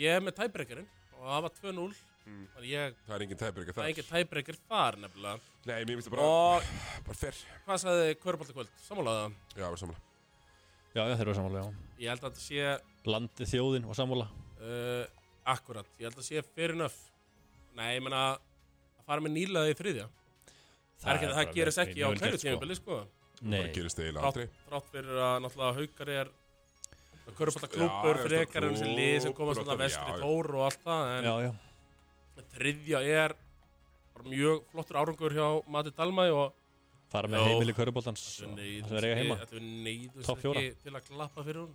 ég er með tæbrekerinn og það var 2-0 Mm. þannig ég, Það er engin tæbyrga það þar. er engin tæbreker þar nefnilega. Nei, mér finnst það bara, og bara fyrr hvað sagði Körbólta kvöld, sammálaða Já, var samla já, já, þeir eru samanlega ég held að þetta sé landið þjóðin og sammála. Uh, akkurat, ég held að sé fair enough. Nei, ég meina að fara með nýlaði í þriðja. Það, er ekki, það bara gerist ekki á hverju sko. tímabili sko. Nei, Það gerist eiginlega Þrátt, aldrei. þrátt fyrir að náttúrulega haukar er Körfalla Já, klúpur já, frekar en þessi lið sem komast og alltaf vestri já, já. tór og allt það en já, já. þriðja er mjög flottur árangur hjá Mati Dalmæ og fara með heimili þetta það er eiga heima. Þetta við neyðust ekki til að klappa fyrir hún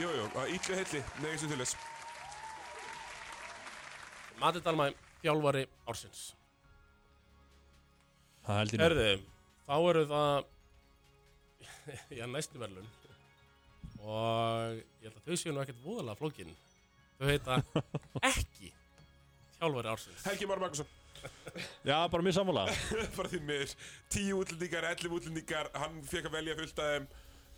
Jú, jú, að ítli heilli, nefnir til þess. Mati Dalmæ, þjálfari ársins. Það held ég nú. Herði, þá eru það Já, næstu verðlun og ég held að þau séu nú ekkert voðalega flókin. Þau heita ekki þjálfari ársins. Helgi Már Magnússon, Já, bara mjög sammála. Bara því miður. Tíu útlendingar, elli útlendingar Hann fekk að velja fullt af þeim.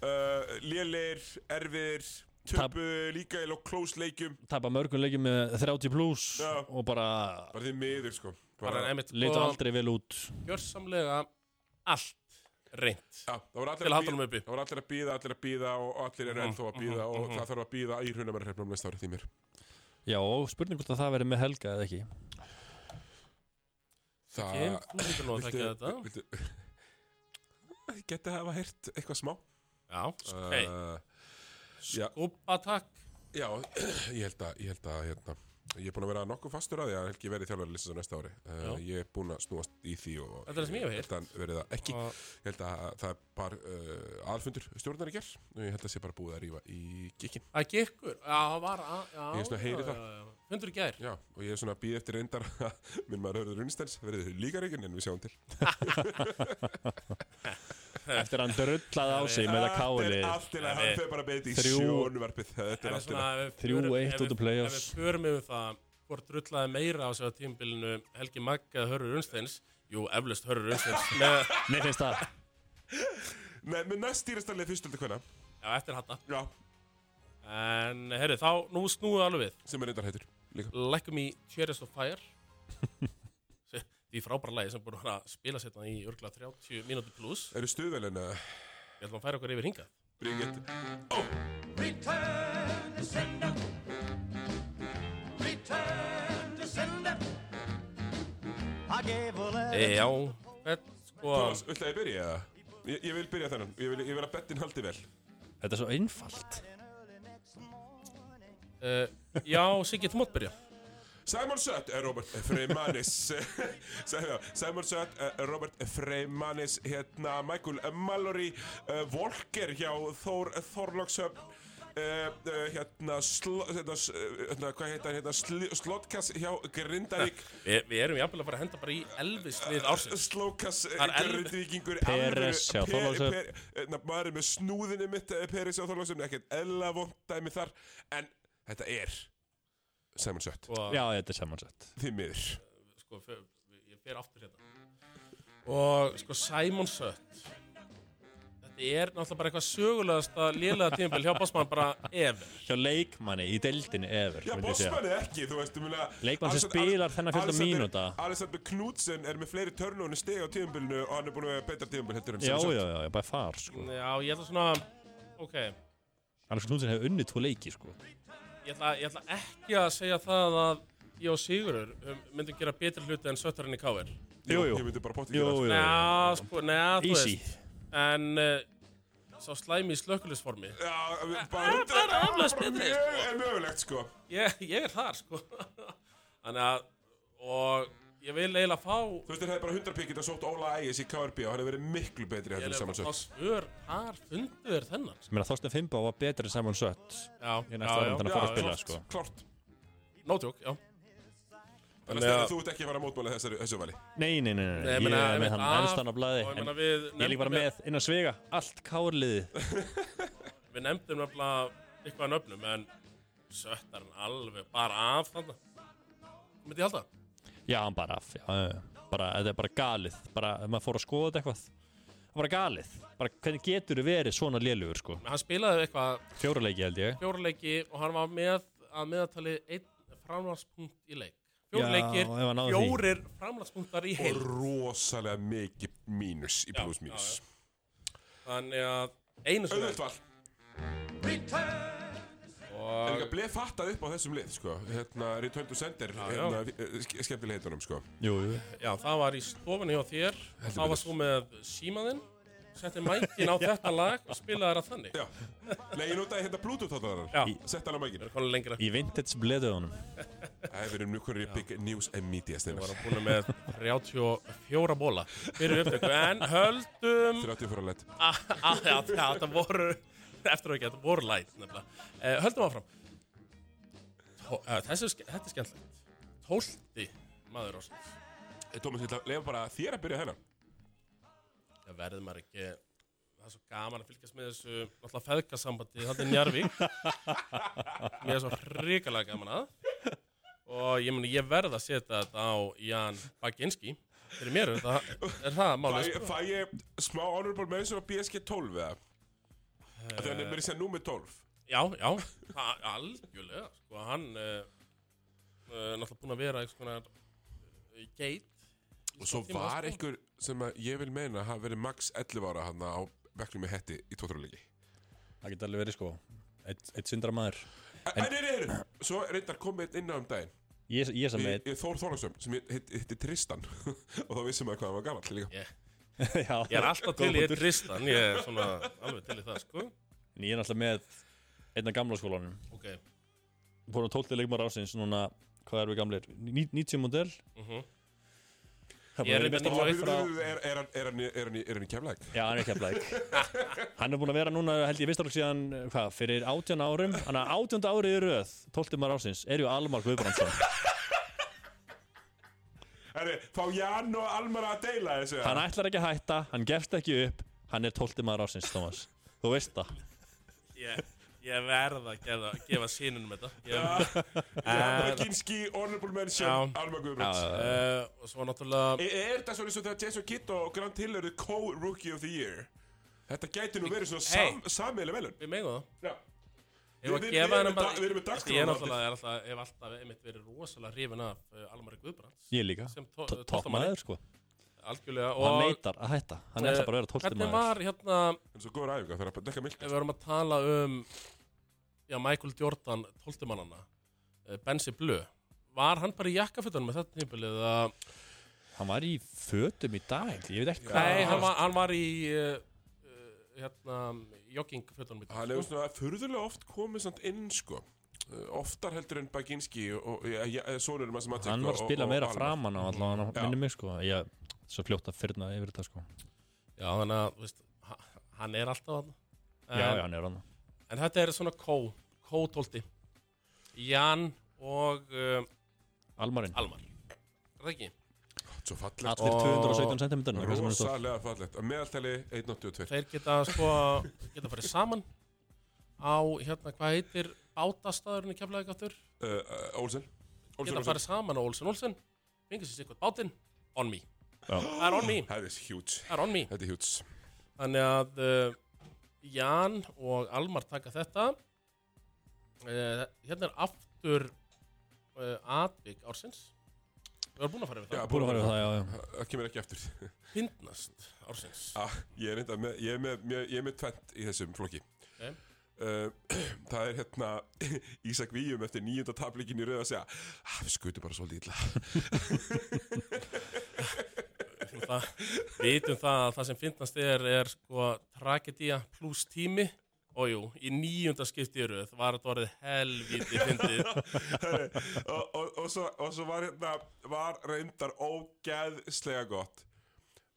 Uh, Lélir, erfir Töpu líka í close leikjum. Tapa mörgum leikjum með 30 pluss Já. og bara Bara því miður sko. Bara bara, sko, aldrei vel út. gjörsamlega allt reynt. Já, það voru allir til að bíða honum uppi. Það voru allir að býða, allir að býða og allir eru Mhm, ennþá að býða mhm, og mhm. það þarf að býða í hrunamæri næsta ári því mér Já, og spurning hvort að það verið með helga eða ekki. Það Kim, þú lítur nú að þekka þetta. viltu, Ég geti að hafa heyrt eitthvað smá. Já, ok, uh, já. skúpatak. Já, ég held að, ég að er búinn að vera nokkuð fastur að því að Helgi verði þjálfari listast á næsta ári. Uh. Ég er búinn að snúast í því og Þetta er það sem ég hef heyrt. að verði það ekki. Og Ég held að það er bara uh, aðfundur stjórnar í gerð og ég held að það sé bara búið að rífa í gikkin það gekkur, já, það var að, Ég er svona að heyri það. fundur í gær? Já, og ég er svona að býða eftir reyndar að minn maður Hörður Unnstens verði líka reygin en við sjáum til Eftir að hann drullaði á sig með það káli Allt til að hann fyrir bara beint í Þrjú- sjónvarpið. Þetta er allt svona- að ef við Þrjú förum- eitt ef út úr við- playoffs. Ef við förum yfir það hvort drullaði meira á sig á tímbilinu Helgi Magg eða Hörður Unsteins Jú, eflaust Hörður Unsteins með, Nei, finnst það. Nei, með næst stýrastalið fyrstöld hvernig Já, eftir hatta Já, En, herri, þá, nú snúið alveg við. Sem er reyndar heitur líka. Lækkum í Chariots of Fire Því frábæra lagi sem búin að spila setna í örgulega 30 mínúti pluss Eru stuðvelin að Ég ætlum að færa okkur yfir hingað. Bríkett Return to sender. Return to sender. I gave a letter. e, Já, hvern, sko Thomas, viltu að ég byrja? Ég, ég vil byrja þennan, ég vil, ég vil að bettin haldi vel. Þetta er svo einfalt. Uh, Já, Siggi, þú mátt byrja Simon Sött, eh, Robert Freymanis. Simon Sött, eh, Robert Freymanis hérna Michael Mallory uh, Volker hjá Þór Þorlókshöfn uh, uh, hérna, sl, hérna, hérna hvað heita hann hérna sl, Slotkass hjá Grindavík. Vi, Við erum jafnvel að fara að henda bara í Elvis lið ársins. Slókass Það er Elvis- Grindvíkingur Peres hjá Þorlákshöfn. hérna, maður er með snúðinu mitt eh, Peres hjá Þorlókshöfn, ekkert ella vond dæmi þar en þetta er Simon Sött, og, Já, þetta er samansett því miður sko, fyr, Ég fer aftur hérna Og sko, Simon Sött Þetta er náttúrulega bara eitthvað sögulegasta lélega tímabil hjá Bossmann bara ever Hjá leikmanni í deildinni ever Já, myndi ég segja. bossmanni ekki, þú veist, um Leikmann sem spilar þennan fjölda mínúta. Alexander Knudsen er með fleiri törnónu steg á tíðumbilinu og hann er búin að vera betra tíðumbil heldur en Já, já, Sött. já, bara far sko. Já, ég ætla svona Ok, Annars Knudsen hefur unnið tvo leiki sko. Ég ætla, ég ætla ekki að segja það að ég og Sigurður um, myndum gera betri hluti en Söttarinn í Káir Jú, jú. Ég myndi bara Jú, gera jú. Njá, sko, neða, þú Easy. veist. En uh, sá slæmi í slökkulisformi það Já, við- bara Það er bara eflaust betri, Mjög er mögulegt, sko. Ég, ég er þar, sko. Þannig að Og ég vil eiginlega fá Þú veist, þeir hefði bara 100 pikkit að sótt Óla Ægis í KRB og hann hefði verið miklu betri Ég heldur er en Simon bara fá Sött svör Hvar fundu þér þennan? Ég meina Þorsten Fimbo var betri en Simon Sött Já, Ég næsta árum þannig að fara að spila klárt, sko. Klárt No joke, já. Þannig að að- þú ert ekki að fara að mótmála þessari, þessu vali? Nei, nei, nei, nei, Nei, ég meina, er með hann af- efstan á blaði Og ég en meina við Ég er líka bara nefndum- með innan svega Allt kárliðið Við nefndum nefnilega eitthvað nöfnum En Söttarinn alveg bara af þarna. Myndi ég halda Já, hann bara af Þetta er bara galið. Bara, ef maður fór að skoða þetta eitthvað Það er bara galið. Bara, Hvernig getur þið verið svona lélugur sko? Hann spilaði eitthvað Fjóruleiki held ég. Fjórleiki og hann var með að meðatali einn framlagspunkt í leik. Því. fjórir framlagspunktar í Og heil rosalega mikið mínus í Já, plus mínus. þannig að einu sem Auðvöld Return. Er að bleið fattað upp á þessum lið, sko. Hérna, Return to Sender hérna, eh, ske- skemmtileg heitunum, sko. Jú, jú. Já, það var í stofunni hjá þér. Heldur þá var svo með símaðinn setti mækin á þetta lag og spilaði það þannig. Já, nei, ég notaði hérna Bluetooth-hóttaðarar Já. Sett hann á það er lengra. Í vintage bleðuðunum Það hefur nú hverju big news and media við varum búin með 34 bóla fyrir upptöku. En höldum 34 lett að, að, þetta voru eftir að ekki, þetta voru læt nefnilega. Uh, höldum áfram. Tó, uh, ske- þetta er skemmtilegt. Tólti maður ásins Tómas, ég lefa bara þér að byrja þennan það verður maður ekki það er svo gaman að fylgjast með þessu náttúrulega feðgasambandi þetta er Njarvík mér er svo hrikalega gaman að. Og ég meni ég verð að setja þetta á Jan Baginski. Fyrir mér er það, er það málið sko. fæ ég smá honorable mention á BSG 12 eða? Þannig að mér er sér númer 12 já, já, algjörlega sko, hann uh, uh, náttúrulega búin að vera eitthvað konar uh, geit í Og svo var sko. einhver sem að ég vil meina hafa verið max 11 ára hann á vekknum með hetti í tótturleiki Það geti alveg verið sko Eitt, eitt syndra maður En, nei, nei, nei, svo reyndar komið inn á um daginn. Ég, ég sem Ég, með ég Þór Þorlagsson sem hitti hitt Tristan. Og þá vissum maður hvað hann var gamall líka. Ég- Já, ég er alltaf til í eitt ristan ég er svona alveg til í það sko. En ég er alltaf með einna gamla skólanum. Ok, Búin að tólti leikmar ásins núna Hvað erum við gamlir? Ní- 90 model mhm. Það Ég er búin að frá Er, er, er, hann- er, hann í- er, hann í- er í kemleik? Já, hann er keflæk Hann er búin að vera núna, held ég, vistarlokk síðan Hvað, fyrir átján árum? Hann er átjánda árið í röð Tólti maður ásins Er ju Almar Guðbrandsson Herri, fá Jan og Almar að deila þessu Hann ætlar ekki að hætta, hann gefst ekki upp Hann er tólti maður ásins, Thomas. Þú veist það. Ég, ég verð að gefa, gefa sínunum þetta. Ég, Jan Baginski, honorable mention. Almar Guðbrands. Uh, og svo náttúrulega Er, er þetta svona eins og þegar Jason Kidd og Grant Hill eru co-rookie of the year? Þetta gæti nú verið svona Hey. sam, sammeili velun við megum það. Já Við- við- gefa við erum bara við erum með Ég dagskrá er á náttúrulega er alltaf, hef alltaf einmitt verið rosalega hrifin af uh, Almari Guðbrands. Ég líka. Sem tó- Topp tóltamanni maður, sko. Algjörlega Og hann og neitar að hætta. Hann ætlar bara að vera tólti hvernig var hérna En svo góður æfinga þegar að dekka milk ef við erum að tala um já, Michael Jordan tóltumannana uh, Bensi Blö var hann bara í jakkafötunum með þetta tímpilið að Hann var í fötum í dag. Ég veit ekki hvað Nei, hann var, hann var í hérna, joggingfötunum í dag, Hann hefur svona furðulega oft komið samt inn sko. Uh, oftar heldur en Baginski og, hans Matic Hann var að spila og- meira og Almar. framan á allavega Já. Minni mig, sko. Ég svo fljótt að fyrna yfir þetta, sko. Já, þannig að, veist, ha- hann er alltaf hann Já, já, hann er hann En þetta er svona kó, kó-tólti. Jan og uh, Almarinn Almar. Er það ekki? Svo fallegt. Allir Og- 217 cm Rosalega fallegt. Að meðaltali 1.82 Þeir geta sko geta farið saman á, hérna, hvað heitir bátastæðurinn í Keflavík áttur? uh, uh, Olsen. Olsen, Geta farið saman á Olsen Olsen. Fengið sér sikkert bátinn. On me. Það er on me. Það er huge. Það er on me. Þetta er huge. Þannig að uh, Jan og Almar taka þetta. Uh, Hérna er aftur uh, atvik ársins Við erum búin að fara við Já, það Búin að fara við það, já, já. Það kemur ekki eftir. Fyndnast ársins. Ah, Ég er reynda með Ég er með, með, ég er með tvent í þessum flokki. Ok. uh, Það er hérna Ísak Víum eftir nýjunda tablíkin í rauð að segja ah, Við skutum bara svolítið illa. Það, Vitum það að það sem fyndnast er er sko tragedía pluss tími Og jú, í níunda skipti í röð var þetta orðið helvíti fyndið og, og, og, svo, og svo var hérna Var reyndar ógeðslega gott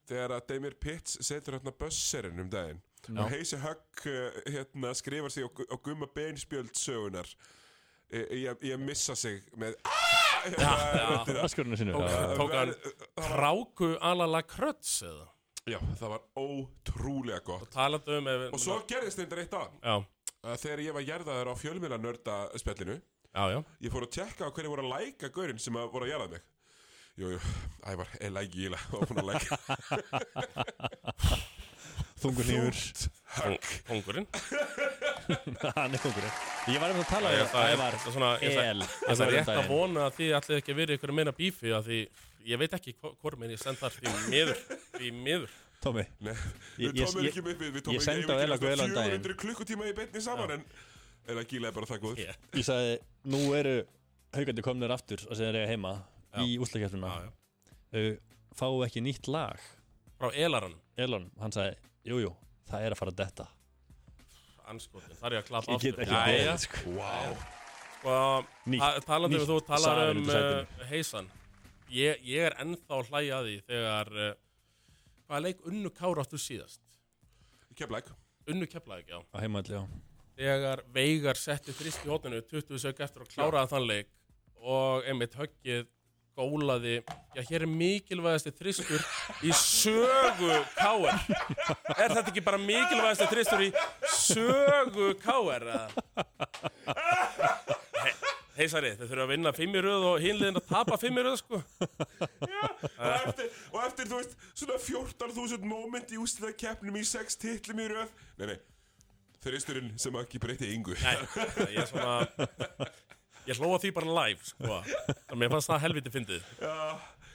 Þegar að Demir Pitts setur hérna bösserinn um daginn og Heisi Högg uh, hérna, skrifar sig á gumma beinspjöld sögunar í, að- missa sig með Já, já. Askurinu sinu Tók- já, já. tók hann Kráku alala kröts eða Já, það var ótrúlega gott. Talandi um ef, Og svo gerðist þetta eitt að Já, Þegar ég var gerðaður á fjölmiðla nörda spjallinu já, já. Ég fór að tjekka á hverju voru að læka gaurinn sem að voru að jarða mig. Jú, jú, ævar, er læki íla og búin að læka Þungur nýfur Högg. Kongurinn Hann er þungur Ég var um að tala Það. er- það Ævar það svona- ég ætla- El Það er rétt að vona að þið ætlið ekki að vera ykkur meina bífi að því ég veit ekki hvo- hvor minn ég send þar því miður því miður. Tómi við ég- tómum ég- ekki með við ég tómum sendi á Ela Guðla um daginn. 400 klukkutíma í beinni saman en Ela Gíla er bara það yeah. Ég sagði Nú eru haugandi komnir aftur að segja þeir heima í úslakefnuna já, já. uh, Fáu ekki nýtt lag. Frá Elaranum Elon, hann sagði Jújú, jú, það er að fara að detta. Anskotin, þar er ég að klappa Ég get ekki Jæja, beðið, sko. Wow sko, Nýtt- um um sætinu. uh, heisan ég, ég er ennþá að hlæja að því þegar uh, hvaða leik Unnu Kára áttu síðast? Keflæk Unnu Keflavík, já. Á heimalli, já. Þegar Veigar setti þrist í hótinu 20 sök eftir og kláraði þann leik og einmitt höggið gólaði. Já, hér er mikilvægasti þristur í sögu káer er þetta ekki bara mikilvægasti þristur í sögu káer He, heisari, þau þurfa að vinna fimm í röð og hinliðin að tapa fimm í röð sko. Og eftir, og eftir, þú veist, svona 14.000 moment í ústæða keppnum í 6 titlum í röð. Nei, nei, þristurinn sem ekki breyti yngu Nei, ég er svona Ég hlóa því bara live, sko. Þannig mér fannst það helviti fyndið.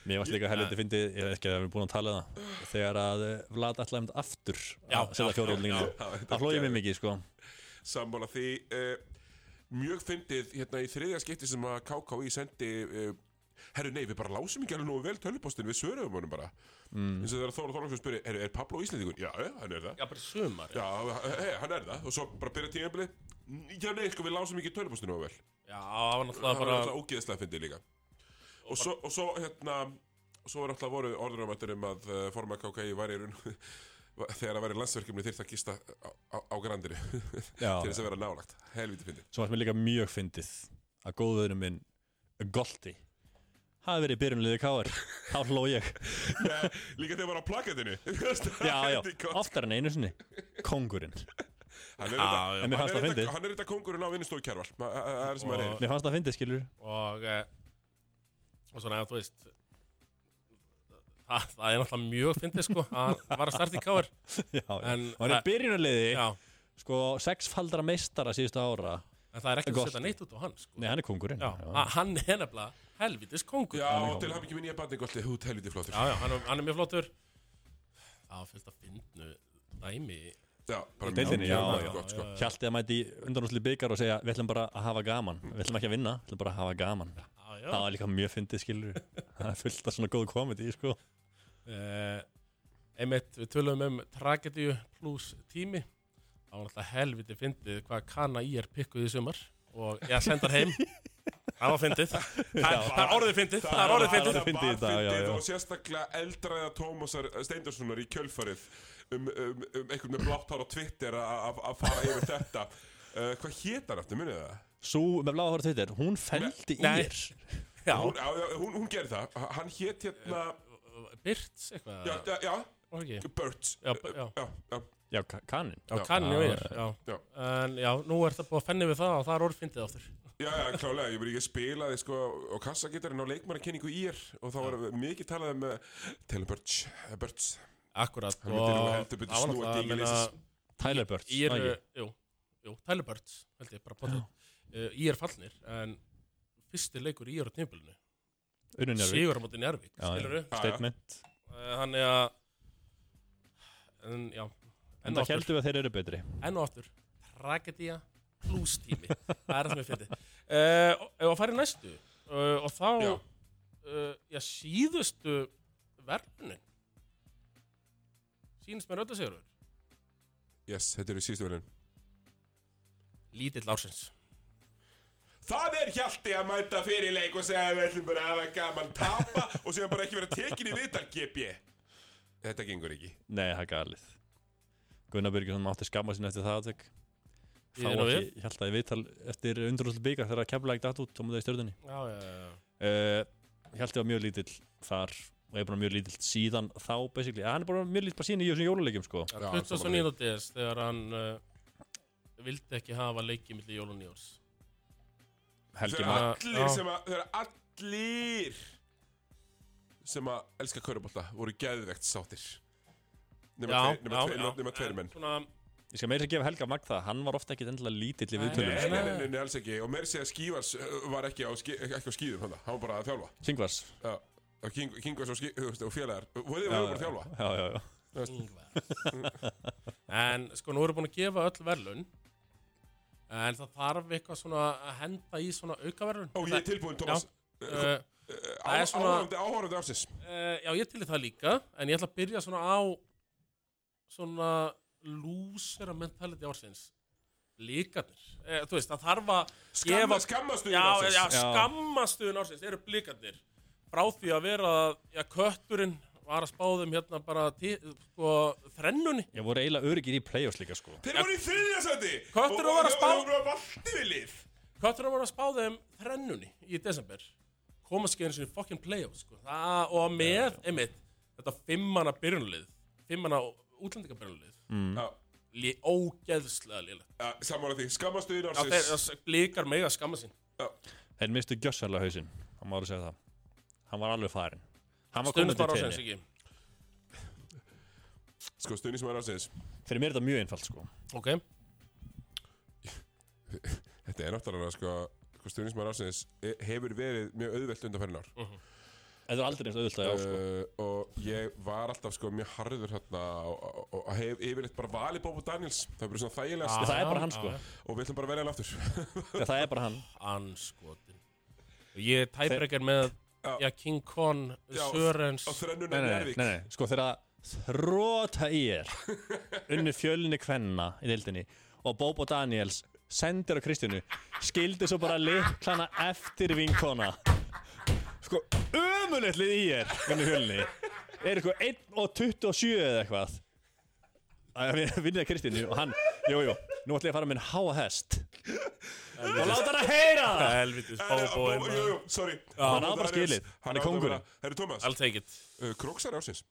Mér varst líka helviti fyndið, ég er ekki að við erum búin að tala um það. Þegar að eh, Vlad ætlaði um aftur Já, að setja já, fjórhjóðlinginu já, já, Það hlóði mér mikið, sko. Sammála því uh, Mjög fyndið hérna í þriðja skipti sem að KKÍ sendi uh, Herru nei, við bara lásum ekki alveg nógu vel tölvupostin Við svöruðum honum bara. Mm. eins og þegar Þóra Þorlagsson spyrir er, er Pablo Íslandingur? Já, já, hann er það. Já, bara sumar Já, hei, hann er það. Og svo bara byrja tímabili Já, nei, sko, við lásum ekki tölvupostinu vel. Já, það var náttúrulega Það var bara ógeðslega fyndið líka. Og svo, og svo hérna Svo var alltaf voru orður um að, um að uh, forma KKÍ væri í raun Þegar að væri landsverkefni þyrfti að gista á, á, á grandinu Já, Til þess að vera nálagt Helviti fyndið. Svo varst mér líka mjög fyndið að góðuðurinn minn Golti hafi verið í byrjunliði káar þá hló ég. Nei, Líka þegar var á plakatinu Já, já, oftar en einu sinni. Kongurinn Hann er Já, þetta- já. Er það er þetta kongurinn á vinnustofu kjærval Það það er sem hann er Mér fannst það fyndið, skilur Og eh, Og svona, þú veist Það, það er náttúrulega mjög fyndið, sko Að var að starta í káir Já, já. En Hann er það- byrjunarliði Já, Sko, sexfaldara meistara síðustu ára. En það er ekki að setja neitt út á hann, sko. Nei, hann er kongurinn Já, a- hann er nefnilega helvitis kongur Já, til hann ekki minn ég bandi gott Hút helviti flottur. Já, já hann, er, hann er mjög flottur. Já, fylgst að fyndnu dæmi Já, bara mjög, já, mjög já, gott sko. Hjalti að mæti undanúsli byggar og segja Við ætlum bara að hafa gaman. Við ætlum ekki að vinna, við ætlum bara að hafa gaman. Já, já. Það var líka mjög fyndið, skilur Það er fullt af svona góð komedi, sko. Uh, Einmitt, við tölum um tragedíu pluss tími. Það var náttúrulega helviti fyndið hvað kana í er pikkuð í sumar og ég sendar heim. Það var fyndið. Það er orðið fyndið. Það er orðið var- fyndið og sérstaklega eldræða Tómasar Steindorssonar í kjölfarið um, um, um einhvern með blátt hár á Twitter að- að að fara yfir þetta. Uh, Hvað hét hann eftir, munið það? Sú með bláða hóra Twitter, hún feldi í er Já, Hún, já, já, hún, hún gerði það, hann hét hérna Birts eitthvað Já, já, já, ekki? Birds Já, já. já, já, Já, ka- kaninn. Já, Já. kanni og ég já. já. En já, nú er það búið að fenni við það og það er orðið fyndið áttur Já, já, klálega, ég, bara, ég spilaði sko á kassagitarinn á leikmannakynningu í er og þá var mikið talað um uh, Taylor Birch, uh, Birch Akkurat Hann myndi nú heldur betur það var snúa náttúrulega, dýgileysis. meina, Tyler Birds, Í er, ekki? jú, jú, Tyler Birds held ég bara potið uh, Í er fallnir en fyrsti leikur í er á tímabilinu. Unni Njörvík Sigur á móti Njárvík, Já, skilur já. Statement uh, Þannig að en já En það og heldum við að þeir eru betri. Enn og aftur tragedía plus tími. Það er það sem ég fyndi uh, ef að fara í næstu uh, og þá Já. uh, já, síðustu verðunin sínist mér öllu sigur Yes, þetta eru síðustu verðin lítill ársins. Það er hjalti að mæta fyrir leik og segja við ætlum bara að hafa gaman tapa og síðan bara ekki vera tekin í viðtal GB Þetta gengur ekki. Nei, það er galið. Gunnar Byrgjum mátti skamma sín eftir það aðtök Í Fá ekki, ég held að ég viðtal eftir undurúslu byggar þegar að kemla ekki datt út á mútið í stjórnunni já, já, já, já. uh, Ég held að ég var mjög lítill þar og er bara mjög lítill síðan þá basically, hann er bara mjög lítill bara síðan í þessum jóluleikjum sko. Já, 29. des þegar hann uh, vildi ekki hafa leiki milli jól og nýjórs Helgi Þegar Már. maður- allir sem að Þegar allir sem að elska körubólta voru geðvegt sáttir. Nema tveir- menn. svona, Ég skal meira að gefa Helga Magd það, hann var ofta ekki endilega lítill í viðtölum Nei, sko. nei, nei, nei, nei, alls ekki. Og meir segja Skívars uh, var ekki á, ski, ekki á skíðum hann Hann var bara að þjálfa. Singvars Já, Kingos og, og félagar. Voruð þið voru bara að þjálfa? Já, já, já. En sko nú erum búin að gefa öll verðlun en það þarf eitthvað svona að henda í svona aukaverðlun Ó, ég er tilbúin, Thomas. Uh, það er svona- Áhorfandi, áhorfandi ársins. Uh, já ég til í það líka en ég ætla að byrja svona á svona lúsera mentality ársins. Blikarnir. Uh, þú veist það þarf að Skamma, gefa skammastu já, já, Já. skammastuðin ársins eru blikarnir frá því að vera já, kötturinn var að spáðum hérna bara sko, þrennunni. Ég voru eiginlega öryggir í play-offs líka sko. Þeir voru í þriðja seti Kötturinn var að spá- Og voru að valdi við lið. Kötturinn var að spá þeim þrennunni í desember. Komast ekki einu sinni í fucking playoff sko. það, og með, einmitt þetta fimmana byrjunlið fimmana útlendinga byrjunlið Mm. Já, lí, ógeðslega lélegt. Já, sammála því, skammastuðin Já, þeir, mig að skamma sín. Þeir mistu gjössalega hausinn Hann má alveg segja það Hann var alveg farinn. Hann var bara til ásins tenni ekki? Sko, er ásins Fyrir mér er þetta mjög einfalt sko. Ok, Þetta er náttúrulega, sko, sko er ásins hefur verið mjög auðvelt undan færin ár Þetta er aldrei eins auðvitað já sko. Uh, og ég var alltaf sko mjög harður hérna og, og, og hef yfirleitt bara valið Bobo Daniels. Það er bara svona þægilegast. Ah. Það er bara hann sko. Já, og við ætlum bara að velja hann aftur. Það er bara hann. Anskotin. Ég er tæbreykar með Já. já, King Já, Sörens. Nei, nei, nei, Njárvík nei, nei. Sko þegar þróta í er Unnu fjölni kvenna í deildinni Og Bobo Daniels sendir á Kristjánu Skildi svo bara liklana eftir vinkona. Sko ömulegt lið í er Unnu fjölni. Er eitthvað 1 og 27 eða eitthvað? Að vinna Kristjánu og hann, jú, jú, nú ætlum ég að fara með en háa hest og láta hann að heyra það helvitis Jú, Bobo jú, jú, sorry Hann á bara skilið. Hann er kóngurinn. Herri Thomas, I'll take it uh, Króksar ársins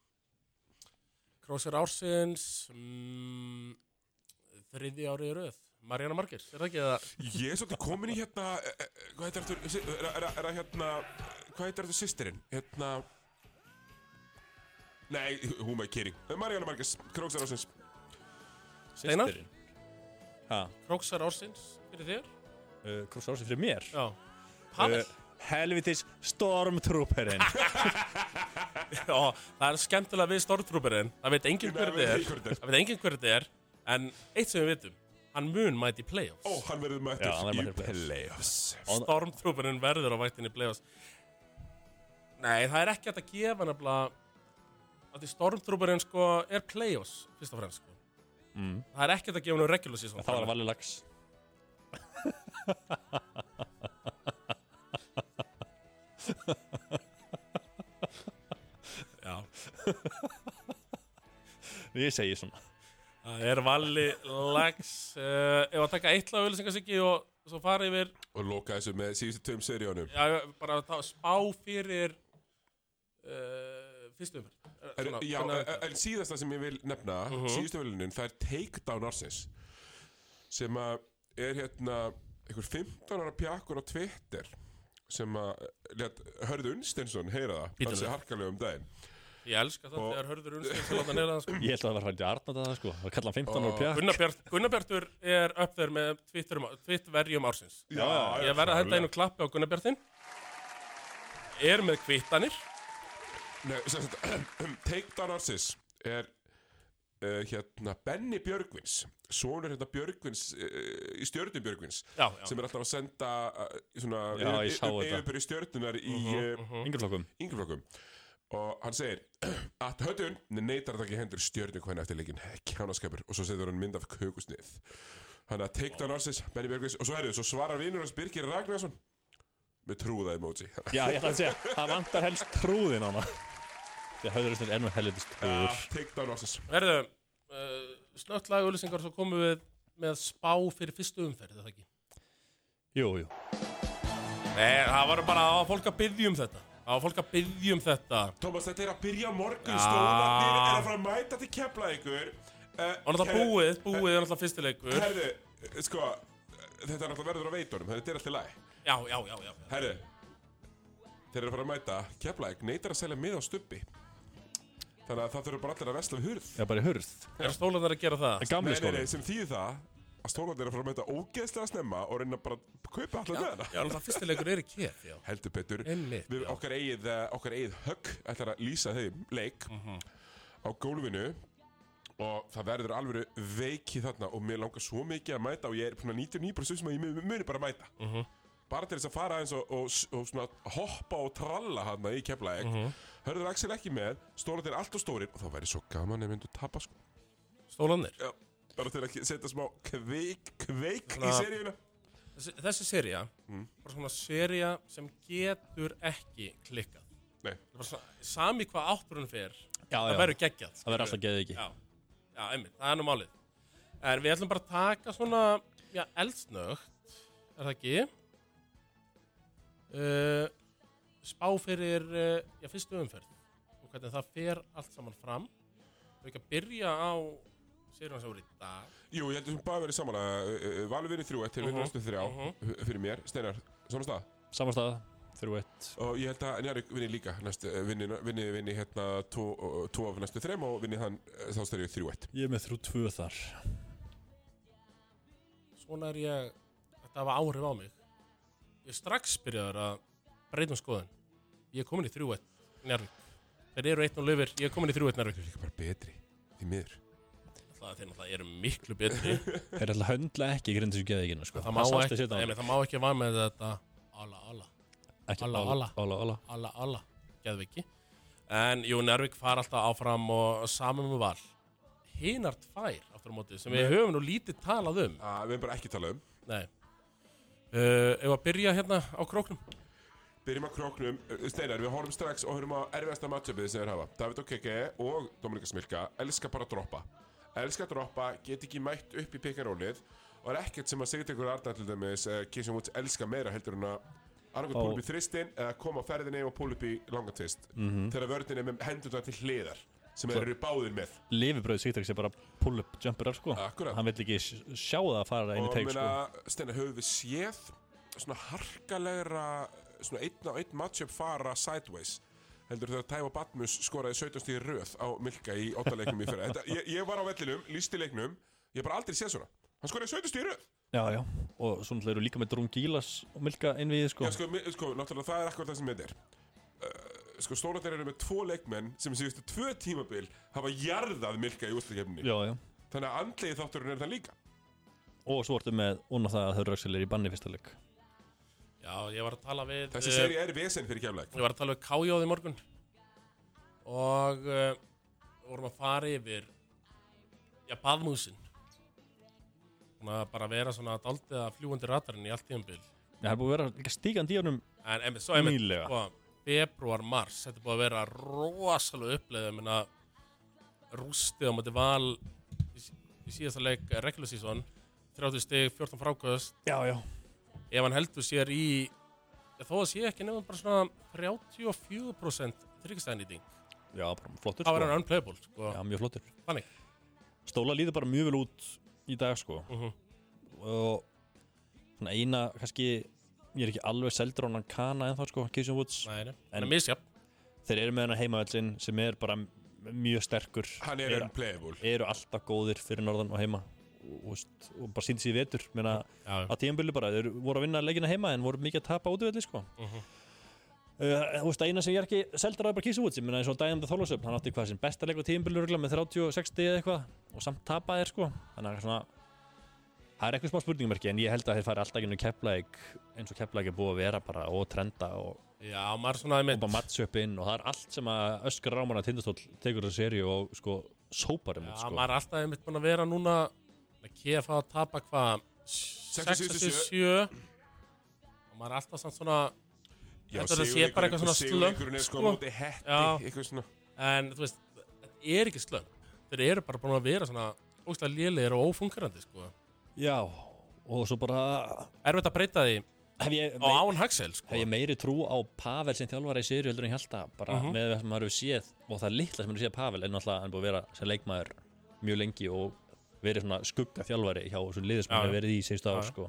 Krósir ársins mm, þriði ári í röð Marjana Margers, er það ekki það? Ég er svolítið komin í hérna eh, eh, Hvað heitir þetta Er er- er það hérna Hvað heitir þetta sýstirinn Hérna Nei, hún með kýring Mariana Marquez, Króksar ársins Steinar? Systirinn. Ha, Króksar ársins fyrir þér? Uh, Kross ársins fyrir mér. Já. Pavel? uh, Helvitis Stormtrooperinn Já, það er skemmtilega við Stormtrooperinn Það veit enginn hver Nei, þetta veit er. Það veit enginn hver þetta er En eitt sem við vitum Hann mun mæti í playoffs. Ó, hann verður verður í playoffs. Stormtrooperinn verður á vættinni í playoffs. Nei, það er ekki hægt að gefa nefnilega að því Stormtrooperinn sko er playoffs fyrst og fremst sko. mm. Það er ekki hægt að gefa hann regular season. Það var að valja lags Já, Ég segi svona. Það er valli lags uh, Ef að taka eitt lag auðlýsingarsiki og svo fara yfir Og loka þessu með síðustu tveim seríunum. Já, bara að ta- spá fyrir uh, fyrstu umferð. Eh, Er, svona, já, en, síðasta sem ég vil nefna Mhm. síðustu velunin, það er Takedown Ársins sem að er hérna einhver 15 ára pjakkur á Twitter sem að let Hörður Unsteinsson heyra það hansi nú. harkalega um daginn. Ég elska það Og- þegar hörður að láta neyra það sko. Ég held að það var hægt að arna það sko. Það kalla hann 15 ára pjakk Gunnar, Bjart, Gunnar Bjartur er upp þeir með Twitter, Twitter-verjum ársins. Já, Ég verð að henda einu klappi á Gunnar Bjartin Er með kvittanir. Nei, sem sagt, Takedown Ársins er uh, hérna Benny Björgvins sonur hérna Björgvins uh, í stjörnum Björgvins Já, já. sem er alltaf að senda uh, svona yfirbyrði stjörnunar í. Yngreflokkum yngreflokkum og hann segir að hötun neytar að taka í hendur stjörnu hvernig eftir leikin kjánaskapur. Og svo setur hann mynd af kökusnið. Hann að take down Arsis, Benny Björgvins. Og svo er þau, svo svarar vinnur hans Birgir Ragnarsson með trúða emoji Já, ég ætla að segja Það vantar helst trúðin á hana Því að höfður er nú helvitist trúður take down Arsis Verðu, uh, snögt lag auðlýsingar svo komum við með spá fyrir fyrstu umferð, er það ekki? Jú, jú. Nei, það var bara að fólk að byggja um þetta. Það var fólk að byggja um þetta. Tómas, þetta er að byrja morgun. Já. stóðarnir er að fara að mæta til kepla ykkur uh, Og náttúrulega búið, búið er náttúrulega fyrstileikur Já, Herðu, eh, sko þetta er náttúrulega verður á veitunum, þetta er alltaf læg já, já, já Herðu Þeir eru að fara að mæta. Keflæk neytar að selja mið á stubbi Þannig að það þurfa bara allir að vesla við hurð Já, bara í hurð Er stólarnar að gera það? En gamli Nei, nei, nei, skóli sem þýðir það að stólandi er að fara að mæta ógeðslega snemma og reyna bara að kaupa allar með hana Já, náttúrulega fyrstileikur er í kef, já Heldur betur Einmitt, Við já. okkar eigið, eh, okkar eigið högg ætlar að lýsa þeim leik Mhm. á gólfinu og það verður alveg veiki þarna og mér langar svo mikið að mæta og ég er svona 99% sem að ég muni- muni bara mæta Mhm. bara til þess að fara eins og, og, og svona hoppa og tralla hann í keflaðeg Mhm. Hörður Axel ekki með stóla til allt og stórir og það væri svo gaman ef myndu tapa sko. Stólarnir? Já, bara til að setja smá kveik, kveik í Svona- seríuna. Þessi, þessi seria Mm. Bara svona seria sem getur ekki klikkað. Nei. Það er bara svona, Sami hvað átturinn fer Já, Það já. verður geggjað Það verður alltaf geðið ekki Já, já, einmitt, það er nú málið. En við ætlum bara að taka svona Já, eldsnögt Er það ekki? Uh, spá fyrir uh, já, fyrstu umferð og hvernig það fer allt saman fram. Við ekki að byrja á sérum sem voru í dag. Jú, ég heldur sem bara verið samanlega Valur vinni þrjú eitt til vinnur Mhm, næstu þrjá mhm. fyrir mér, Steinar, svona stað? Samanstæða, þrjú eitt. Og ég held að Njarvík vinni líka næstu, eh, vinni, vinni, vinni hérna tvo, tvo af næstu þrem og vinni hann eh, þá stærri þrjú eitt. Ég er með þrjú tvö þar. Svona er ég, þetta hafa áhrif á mig. Ég strax byrjaður að breytum skoðun Ég er komin í 3-1 Njárvík Þeir eru 1 og lifir, ég er komin í 3-1 Njárvík Það er líka bara betri, því miður. Það þeir náttúrulega eru miklu betri. Þeir ætla að höndla ekki grind þessu geðvíkina sko. Það má sást ekki, í seinna. Nei, hálfleik. menn, það má ekki var með þetta. Alla, alla, Ekki alla, alla, alla. alla, alla. alla Geðviki En jú, Njárvík far alltaf áfram og saman með val. Hinar tvær aftur á móti sem við höfum nú lítið talað um. Að Við erum bara ekki talað um. Nei. Uh, Ef að byrja hérna á króknum Byrjum að króknum, Eh, Steinar, við horfum strax og höfum á erfiðasta matchupið sem þeir hafa David Okeke og Dominika Smilka elska bara að droppa Elska að droppa, get ekki mætt upp í pikarólið og er ekkert sem að Sigurðingur Arnar til dæmis uh, Kisum Woods elska meira heldur en að annarkoð Ó. púl upp í þristin eða koma á ferðinni og púl upp í langa tvist Mhm. þegar vörðin er með hendur það til hliðar sem þeir eru báðir með Lifibröð Sigtryggs er bara pull-up jumperar sko. Akkurat. Hann vill ekki sjá það að fara inn í og teik sko. Steinar, höfum við séð svona harkalegra svona einn á einn matchup fara sideways heldur þegar Tæva Batmus skoraði 17 stíði röð á Milka í óttaleiknum í fyrra. Þetta, ég, ég var á vellinum, lísti leiknum ég hef bara aldrei séð svona. Hann skoraði 17 stíði röð. Já, já. Og svo náttúrulega eru líka með Drún Gílas og Milka inn við sko. Já, sko, mi- sko, náttúrulega það er akkur það sem þetta er. Uh, Sko, stólandir eru með tvo leikmenn sem síðustu tvö tímabil hafa jarðað Milka í úrstakefninni já, já. Þannig að andlegi þátturinn er það líka. Og svo ertu með unna það að Hörður Axel er í banni í fyrsta leik Já, ég var að tala við Þessi eh, seri er vesen fyrir kemleik Ég var að tala við Kájóð í morgun. Og uh, vorum að fara yfir já, baðmúsin að bara vera svona daldið að fljúandi ratarinn í allt Já, það er búið að vera líka stígandi í honum en einmitt, svo einmitt Nýlega. sko, februar, mars, þetta er búið að vera rosalega uppleið ég meina rústið á móti val í, í síðasta leik regular season 30 stig, 14 frákvöðust Já, já ef hann heldur sér í þó að sé ekki nefnum bara svona 34% þryggstæðnýting Já, bara flottur þá er sko. hann unplayable sko. Já, mjög flottur Þannig. Stóla líður bara mjög vel út í dag sko Mhm. Og svona eina, kannski Ég er ekki alveg seldur á hann kana ennþá sko Kisum Woods Nei, nei. En- en misjafn Þeir eru með hann heimavellin sem er bara mjög sterkur Hann er eru, unplayable eru alltaf góðir fyrir norðan og heima og, og, og bara síndi sér í vetur Meina, já, á tíðanbili bara, þeir voru að vinna leikina heima en voru mikið að tapa útvelli sko. Uh, þú veist, eina sem ég er ekki seldur að bara kísa út sem eins og Dæjandi Þorlásöfn, hann átti hvað sem besta leik á tíðanbili með 30-60 eða eitthvað og samt tapaðir sko þannig að svona það er eitthvað smá spurningamerki en ég held að þeir fari alltaf ekki keppleik eins og keppleik er búið að vera bara og trenda og, já, maður svona og einmitt bara match-upinn og það er allt sem að Öskar Ráman að tindastól tekur þessu seríu og sko sópar um já, sko. maður er alltaf einmitt búin að vera núna að KFA að tapa hvað 6-7 og maður er alltaf svona Heldur það sé bara eitthvað svona er sko sko? en þú veist, þetta er ekki slömm þeir eru bara búin að vera svona ógstlega lélegir og ófungerandi sko. Já, og svo bara erfitt að breyta því ég, á án Haxel sko. hef ég meiri trú á Pavel sem þjálfara í seríu heldur en ég held að bara Mhm. með það sem maður hefur séð og það litla sem maður hefur séð Pavel en náttúrulega hann er búið að vera sem leikmaður mjög lengi og verið svona skugga þjálfari hjá þessu liði sem hann hefur verið í síðustu Já, ár já. sko.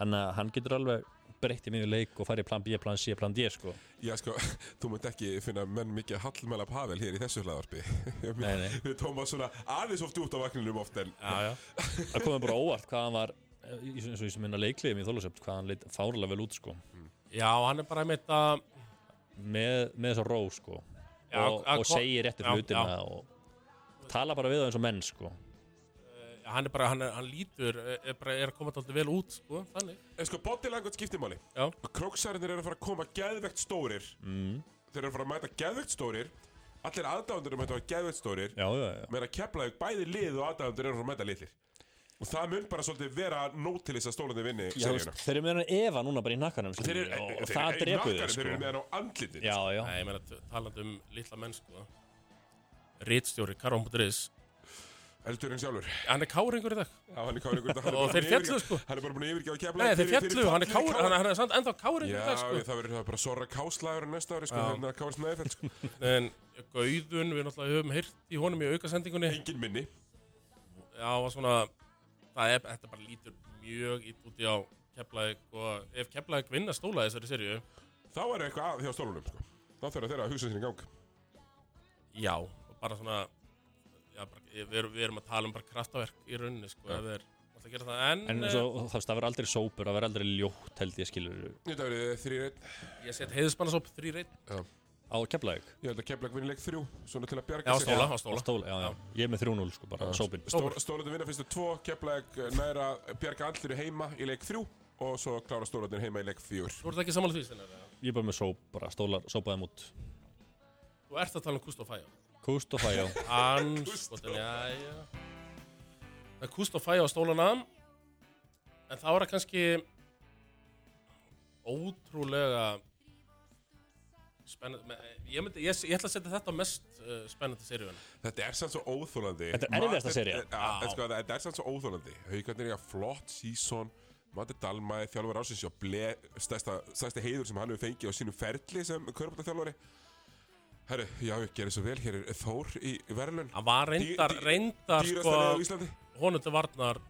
hann, hann getur alveg breytt í mjög leik og farið plan B, plan C, plan D sko. Já sko, þú munt ekki finna menn mikið hallmæla Pavel hér í þessu hlaðarpi nei, nei. Við tóma svona aðeins oft út á vagninum oft en já, já. það komið bara óvart hvað hann var eh, í- eins og í sem minna leikliðum í Þólasöpt hvað hann leit fárlega vel út sko. já, hann er bara einmitt að með, með þessa ró sko. Já, og, að og segir hlutina já. og tala bara við það eins og menn sko. Hann er bara, hann, er, hann lítur, er, bara, er að koma alltaf vel út, sko, þannig. En sko, body language skiptir máli Já. Króksarinnir eru að fara að koma geðvegt stórir mm. Þeir eru að fara að mæta geðvegt stórir Allir aðdáðandur eru að mæta geðvegt stórir já, já, já. Meðan að kepla bæði lið og aðdáðandur eru að fara að mæta litlir Og það mun bara svolítið vera nót til þess að stólandi vinni Já, seríuna veist, þeir eru með hann Eva núna bara í nakkanum Þeir eru, og, og þeir það eru í drepur nakkanum, þau Þeir eru sko. með hann á andlitin Já, já, Nei, ég meina, talandi um litla menn, sko. Ritstjóri, Karon.is, Eldurinn sjálfur. Hann er káringur í dag. Já, hann er káringur hann er Og þeir fjallu, sko. Hann er bara búin að yfirgefa kefla Nei, þeir fjallu, hann er káringur Hann er samt ennþá káringur Já, í dag sko. það verður bara Sorra Káslagur næsta ári, sko, Já. þannig að Kárs neðfell, sko. En Gauðun, við náttúrulega höfum heyrt í honum í aukasendingunni. Engin minni. Já, og svona Það er, þetta bara lítur mjög ít út í á Keflavík og ef Keflavík vinna stóla í þessari serju Þá er eitthvað að hjá stólunum, sko. Þá þurfa þeirra að hugsa sinni í gang. Já, bara svona já, við, erum, við erum að tala um bara kraftaverk í rauninni sko, að gera það. En, En svo, það, það verður aldrei sópur, það verður aldrei ljótt held ég skilur Þetta verður þrýr einn. Ég set heiðspannasóp 3 reynd á Keflavík? Ég held að Keflag vinni leik þrjú, svona til að Já, bjarga sér. stóla, á á stóla. stóla, já, já. Ég er með 3-0 sko, bara sópin Stólarnir vinna fyrstu tvo, Keflag næra bjarga allir heima í leik þrjú og svo klára stólarnir heima í leik fjör Þú ert ekki sammála því, Steinar? Ég er bara með sóp, bara stólar, sópaði mút Þú ert að tala um Kustof Fæjá Kúst og fæjá Anskotin, já, já Það er Kustof Fæjá á stólana. En þá er það kannski ótrúlega spennandi. Ég, myndi, ég, ég ætla að setja þetta á mest uh, spennandi seríun Þetta er samt svo óþólandi Þetta er erfiðasta sería. Já, sko, þetta er samt svo óþólandi Haukarnir eiga flott sísón Mati Dalmæði, þjálfur og stærsta, stærsta heiður sem hann hefur fengið á sínum ferli sem körbáttaþjálfari Herru, já, ég gerir svo vel, hér er Þór í verðlun Hann var reyndar, Dý- dý- reyndar sko, honum til varnar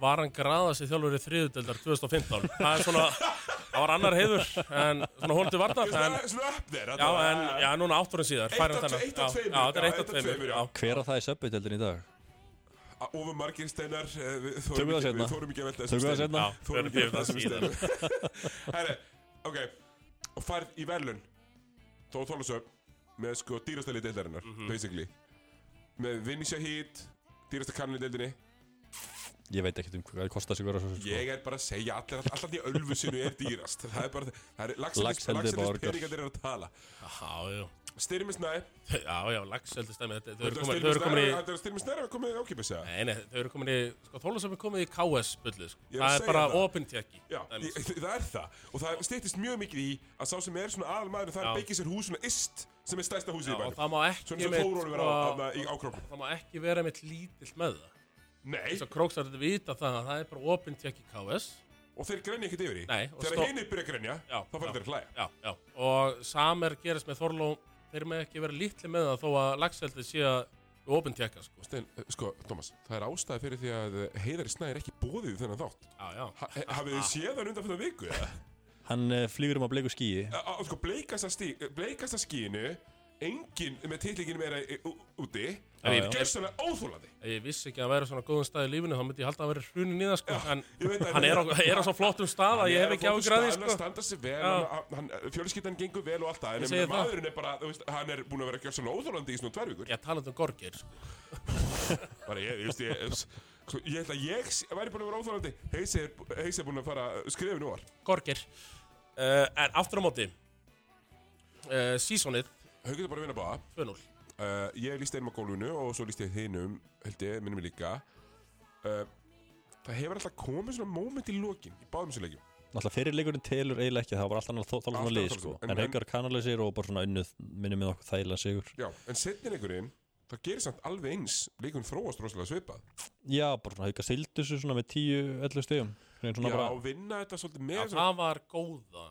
var hann graða sig þjálfur í þriðudeldar 2015 það er svona, það var annar heiður en svona honum til varnar en, Svona, svona upp þér já, en, já, núna átturinn síðar Eitt fær af tveimur, já, þetta er eitt af tveimur já. Hver á það í söpbytildin í dag? Ofur margir steinar eh, þórum það ekki, að velta það seinna. Já, Þórum ekki að velta það þessum steinum. Herri, ok Og færð í verðlun Tóð Þólasöf Með sko dýrastæli deildarinnar Mhm. Basically Með Vinnisha Heat Dýrasta kannin í deildinni Ég veit ekkert um hvað það kostar sig að vera svo sko. Ég er bara að segja allir, Alltaf því ölfusinu er dýrast Það er bara Það er borgar. peningar er að tala Já, já, já, já, lagseldi stæmi þau eru er komin, í Þetta er Komið ákipis eða Nei, nei, þau eru komin í, sko, Þólasöfn er komin í KS bullið, sko. Það er bara það. open tjekki. Já, það er það Og það stýttist mjög mikið í Að sá sem er svona aðalmaður Það er Já. beikið sér hús svona ist Sem er stærsta húsið í bænum það má ekki Svona sem Þórólu vera á, þarna í ákrókum það má ekki vera mitt lítill með það. Nei, Þess að króksar þetta vita það að það er bara open tjekki KS. og þeir grenja ekkert yfir í Nei, og Þegar stó- hinir byrja að grenja Já, Þá fara já. þeir að hlæja Já, já. Og samer gerist með Þorló, þeir með ekki vera lítli með það þó að lagseldið sé að open tjekka, sko. Stein, eh, sko, Thomas, það er ástæði fyrir því að Heiðari Snæ er ekki bóðið í þennan þátt Já, já. ha, he- Hafið þið séð hann undan fyrir viku? eða? Hann uh, flýgur um að bleiku skíi Á, á, sko, bleikasta, stí, bleikasta skínu Engin með titlingin meira ú- úti Já, já. Óþólandi Ef ég vissi ekki að væri svona góðum stað í lífinu, þá myndi ég halda að hann væri hrunin í það, sko. En ég veit hann er á, er á svo flottum stað að ég hef ekki Hann sko. standa sig vel, Já. hann, hann, fjölskyldan gengur vel og allt það En maðurinn er bara, veist, hann er búin að vera gjörst svona óþólandi í svona tvær vikur Ég talað um Gorgir, sko. Bara ég, ég, veist, ég, ég held að ég væri búin að vera óþólandi Heisi er, Heisi er búin að fara skrifin úr Gorgir. Uh, en aftur á móti, uh, seasonið, Haukur er bara að vinna báða 2-0. uh, Ég lísti einum á gólfinu og svo lísti ég hinum held ég, minnum ég líka uh, Það hefur alltaf komið svona moment í lokin í báðum þessu leikjum Náttúrulega fyrirleikurinn telur eiginlega ekki Það var alltaf annað þóla Alltaf svona Þólasöfn. sko. En- En Haukar kanalisir og bara svona unnuð Minnum með okkur þægilega sigur Já, en setni leikurinn Það gerir samt alveg eins Leikurinn þróast rosalega svipað Já, bara svona Haukar sildu þessu svona með 10-11 stegum Svona Já, bara og vinna þetta svolítið Já, með það var góða.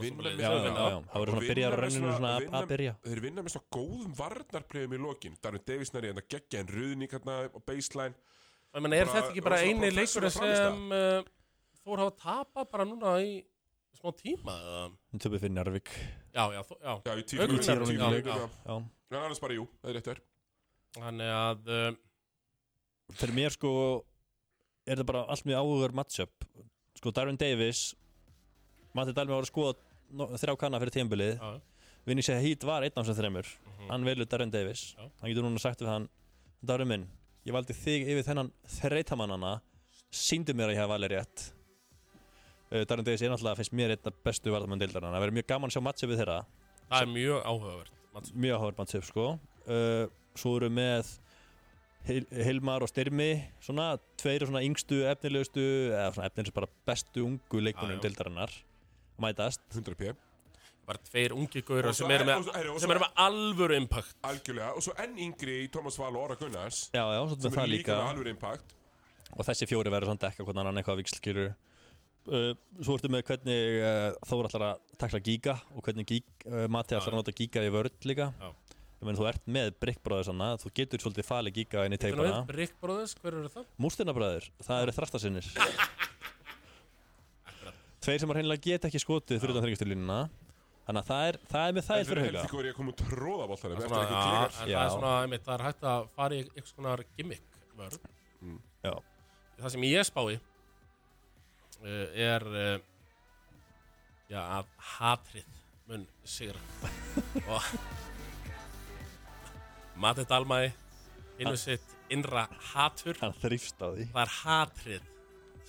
Vinna með- Já, já, já, já. Það voru svona vinna á með renninu svona- svona að- að byrja Þeir vinna með svona góðum varnarprefum í lokin Darvin Davis næri en það geggja en ruðning hérna á baseline Ég meina, er Bara- þetta ekki bara svona eini professional leikurinn sem uh, Þór hafa tapað bara núna í smá tíma? eða? Hún töpuð fyrir Njarvík Já, já, þó, já. Já, í tíu Haukur tíu- tíu já, leikum, já. já. Já En annars bara jú, það er rétt verð Þannig að, uh, Fyrir mér sko Er það bara allt mjög áhugur matchup. Sko Darwin Davis Matti Dalmi var að skoða no- þrjá kanna fyrir tímabilið. Já, Vinni sé að Heat var einn af þessum þreymur Hann velur Darren Davis. Já. Hann getur núna sagt við hann Darren minn, ég valdi þig yfir þennan þreytamannana Sýndu mér að ég hafa valið rétt. Uh, Darren Davis er náttúrulega fyrst mér einn af bestu varðamann deildarinn Það verður mjög gaman að sjá matchupið þeirra. Það er mjög áhugavert. Mjög áhugaður matchup sko. Uh, Svo eru með Hil Hilmar og Styrmi Svona, tveir svona yngstu efnilegustu Eða svona efnilegustu bara bestu ungu leikunum já. deildarinnar Mætast. 100 p. Bara tveir ungi svo sem eru en- með, svo- eru með alvöru impact. Algjörlega, og svo enn yngri í Thomas Val og Óra Gunnars Já, já, svo sem með það er líka líka. með alveg impact. Og þessi fjóri verður samt ekki hvernig annan eitthvað vikslskýru uh, Svo ertu með hvernig uh, Þór ætlar að takla Giga og hvernig gíg, uh, Mati ætlar að nota Giga í vörð líka. Meina, þú ert með brikkbróður svona þú getur svolítið falið Giga inn í teipana við, Rick Brothers, hver eru það? Mústinabræður, það eru þrastasinnir Tveir sem að reynilega geta ekki skotið fyrir utan þryggjasturlínuna Þannig að það er, það er með það Þetta fyrir huga. heldur Það er ja, klikkar en Já. það er hægt að fara í eitthvað gimmick vörð. Já, Það sem ég spái er uh, já, að hatrið mun sigra. Og Mati Dalmæ innu sitt innra hatur. Hann þrýfst á því. Það er hatrið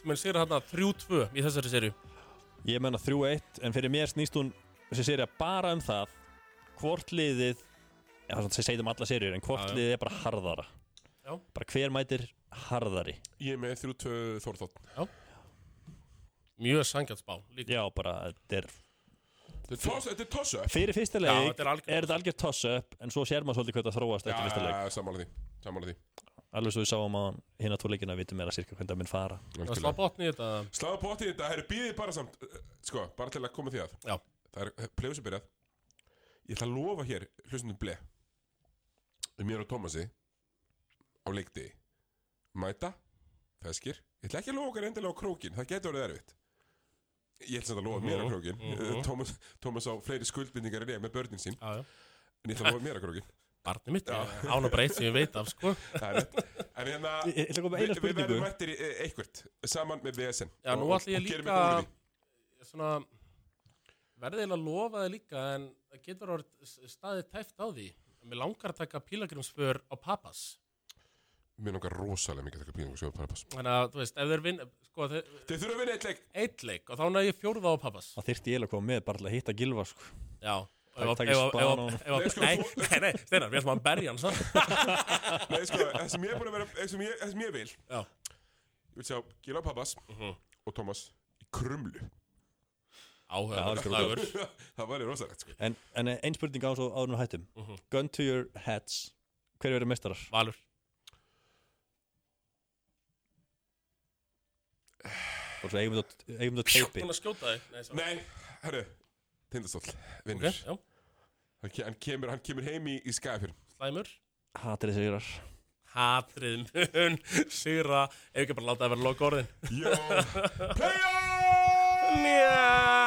sem mun sigra þarna 3-2 í þessari serju Ég menna 3-1 en fyrir mér snýst hún þessi serja bara um það hvort liðið já, það segið um alla serjur en hvort Já, já. liðið er bara harðara. Já. bara hver mætir harðari? Ég með þrjú tvö Þórþótt mjög sangjart spá líka. Já, bara þetta er Þetta er toss-up fyrir fyrsta leik er þetta algjört toss-up en svo sér maður svolítið hvað það þróast eftir fyrsta leik. Já, sammála því Sammála því. Alveg svo við sáum á hinn að tvo leikina vitum meira sirka hvernig það mun fara. Slá botni í þetta. Sláðu bótt í þetta, það er býðið bara samt uh, Sko, bara til að koma því að. Já. Það er plefus að byrjað. Ég ætla að lofa hér, hlustundum ble Um mér og Tómasi Á leikti Mæta, feskir Ég ætla ekki að lofa okkar endilega á krókin Það getur orðið erfitt Ég ætla samt að lofa mér á Mhm, krókin mhm. Tómas, Tómas á fleiri skuldbindingar en ég með börnin sín. Já, já. En ég ætla að lofa mér á krókin barni mitt, án og breytt sem ég veit af sko. Það er rétt. En hérna að Við, við verðum mættir í eh, eitthvert Saman með VSN Já, nú ætla ég líka svona verðið að lofa það líka en það getur orðið staðið tæft á því. Mér langar að taka pílagrimsför á papas Mér langar rosalega mikið að taka pílingu Sjóður Parapass Þannig að, þú veist, ef þeir vinn sko, þeir, Þeir þurfa að vinna eitt leik eitt leik og þá næði ég fjórða á papas það þyrfti ég að koma með bara til að hitta Gilva sko. Já á Nei, sko, Nei, Steinar, við ætlum að berja hann sann Nei, sko, það sem ég er búin að vera Það sem ég, það sem ég vil Já. Ég vil sjá Gila Pappas Mhm. og Thomas í krumlu Já, það Það væri rosalegt sko. en, en ein spurning á svo áður nú hættum Mhm. gun to your heads hver verður mestarar? Valur og svo eigum við það- teipi. Búin að skjóta þig. Nei, herru Tindastóll, Ok, vinnur já, hann, hann, kemur, hann kemur heim í, í skæfjör slæmur. Hatrið sigrar. Hatrið mun Sýra Ef ekki bara láta það vera loka orðin Jó Player Njá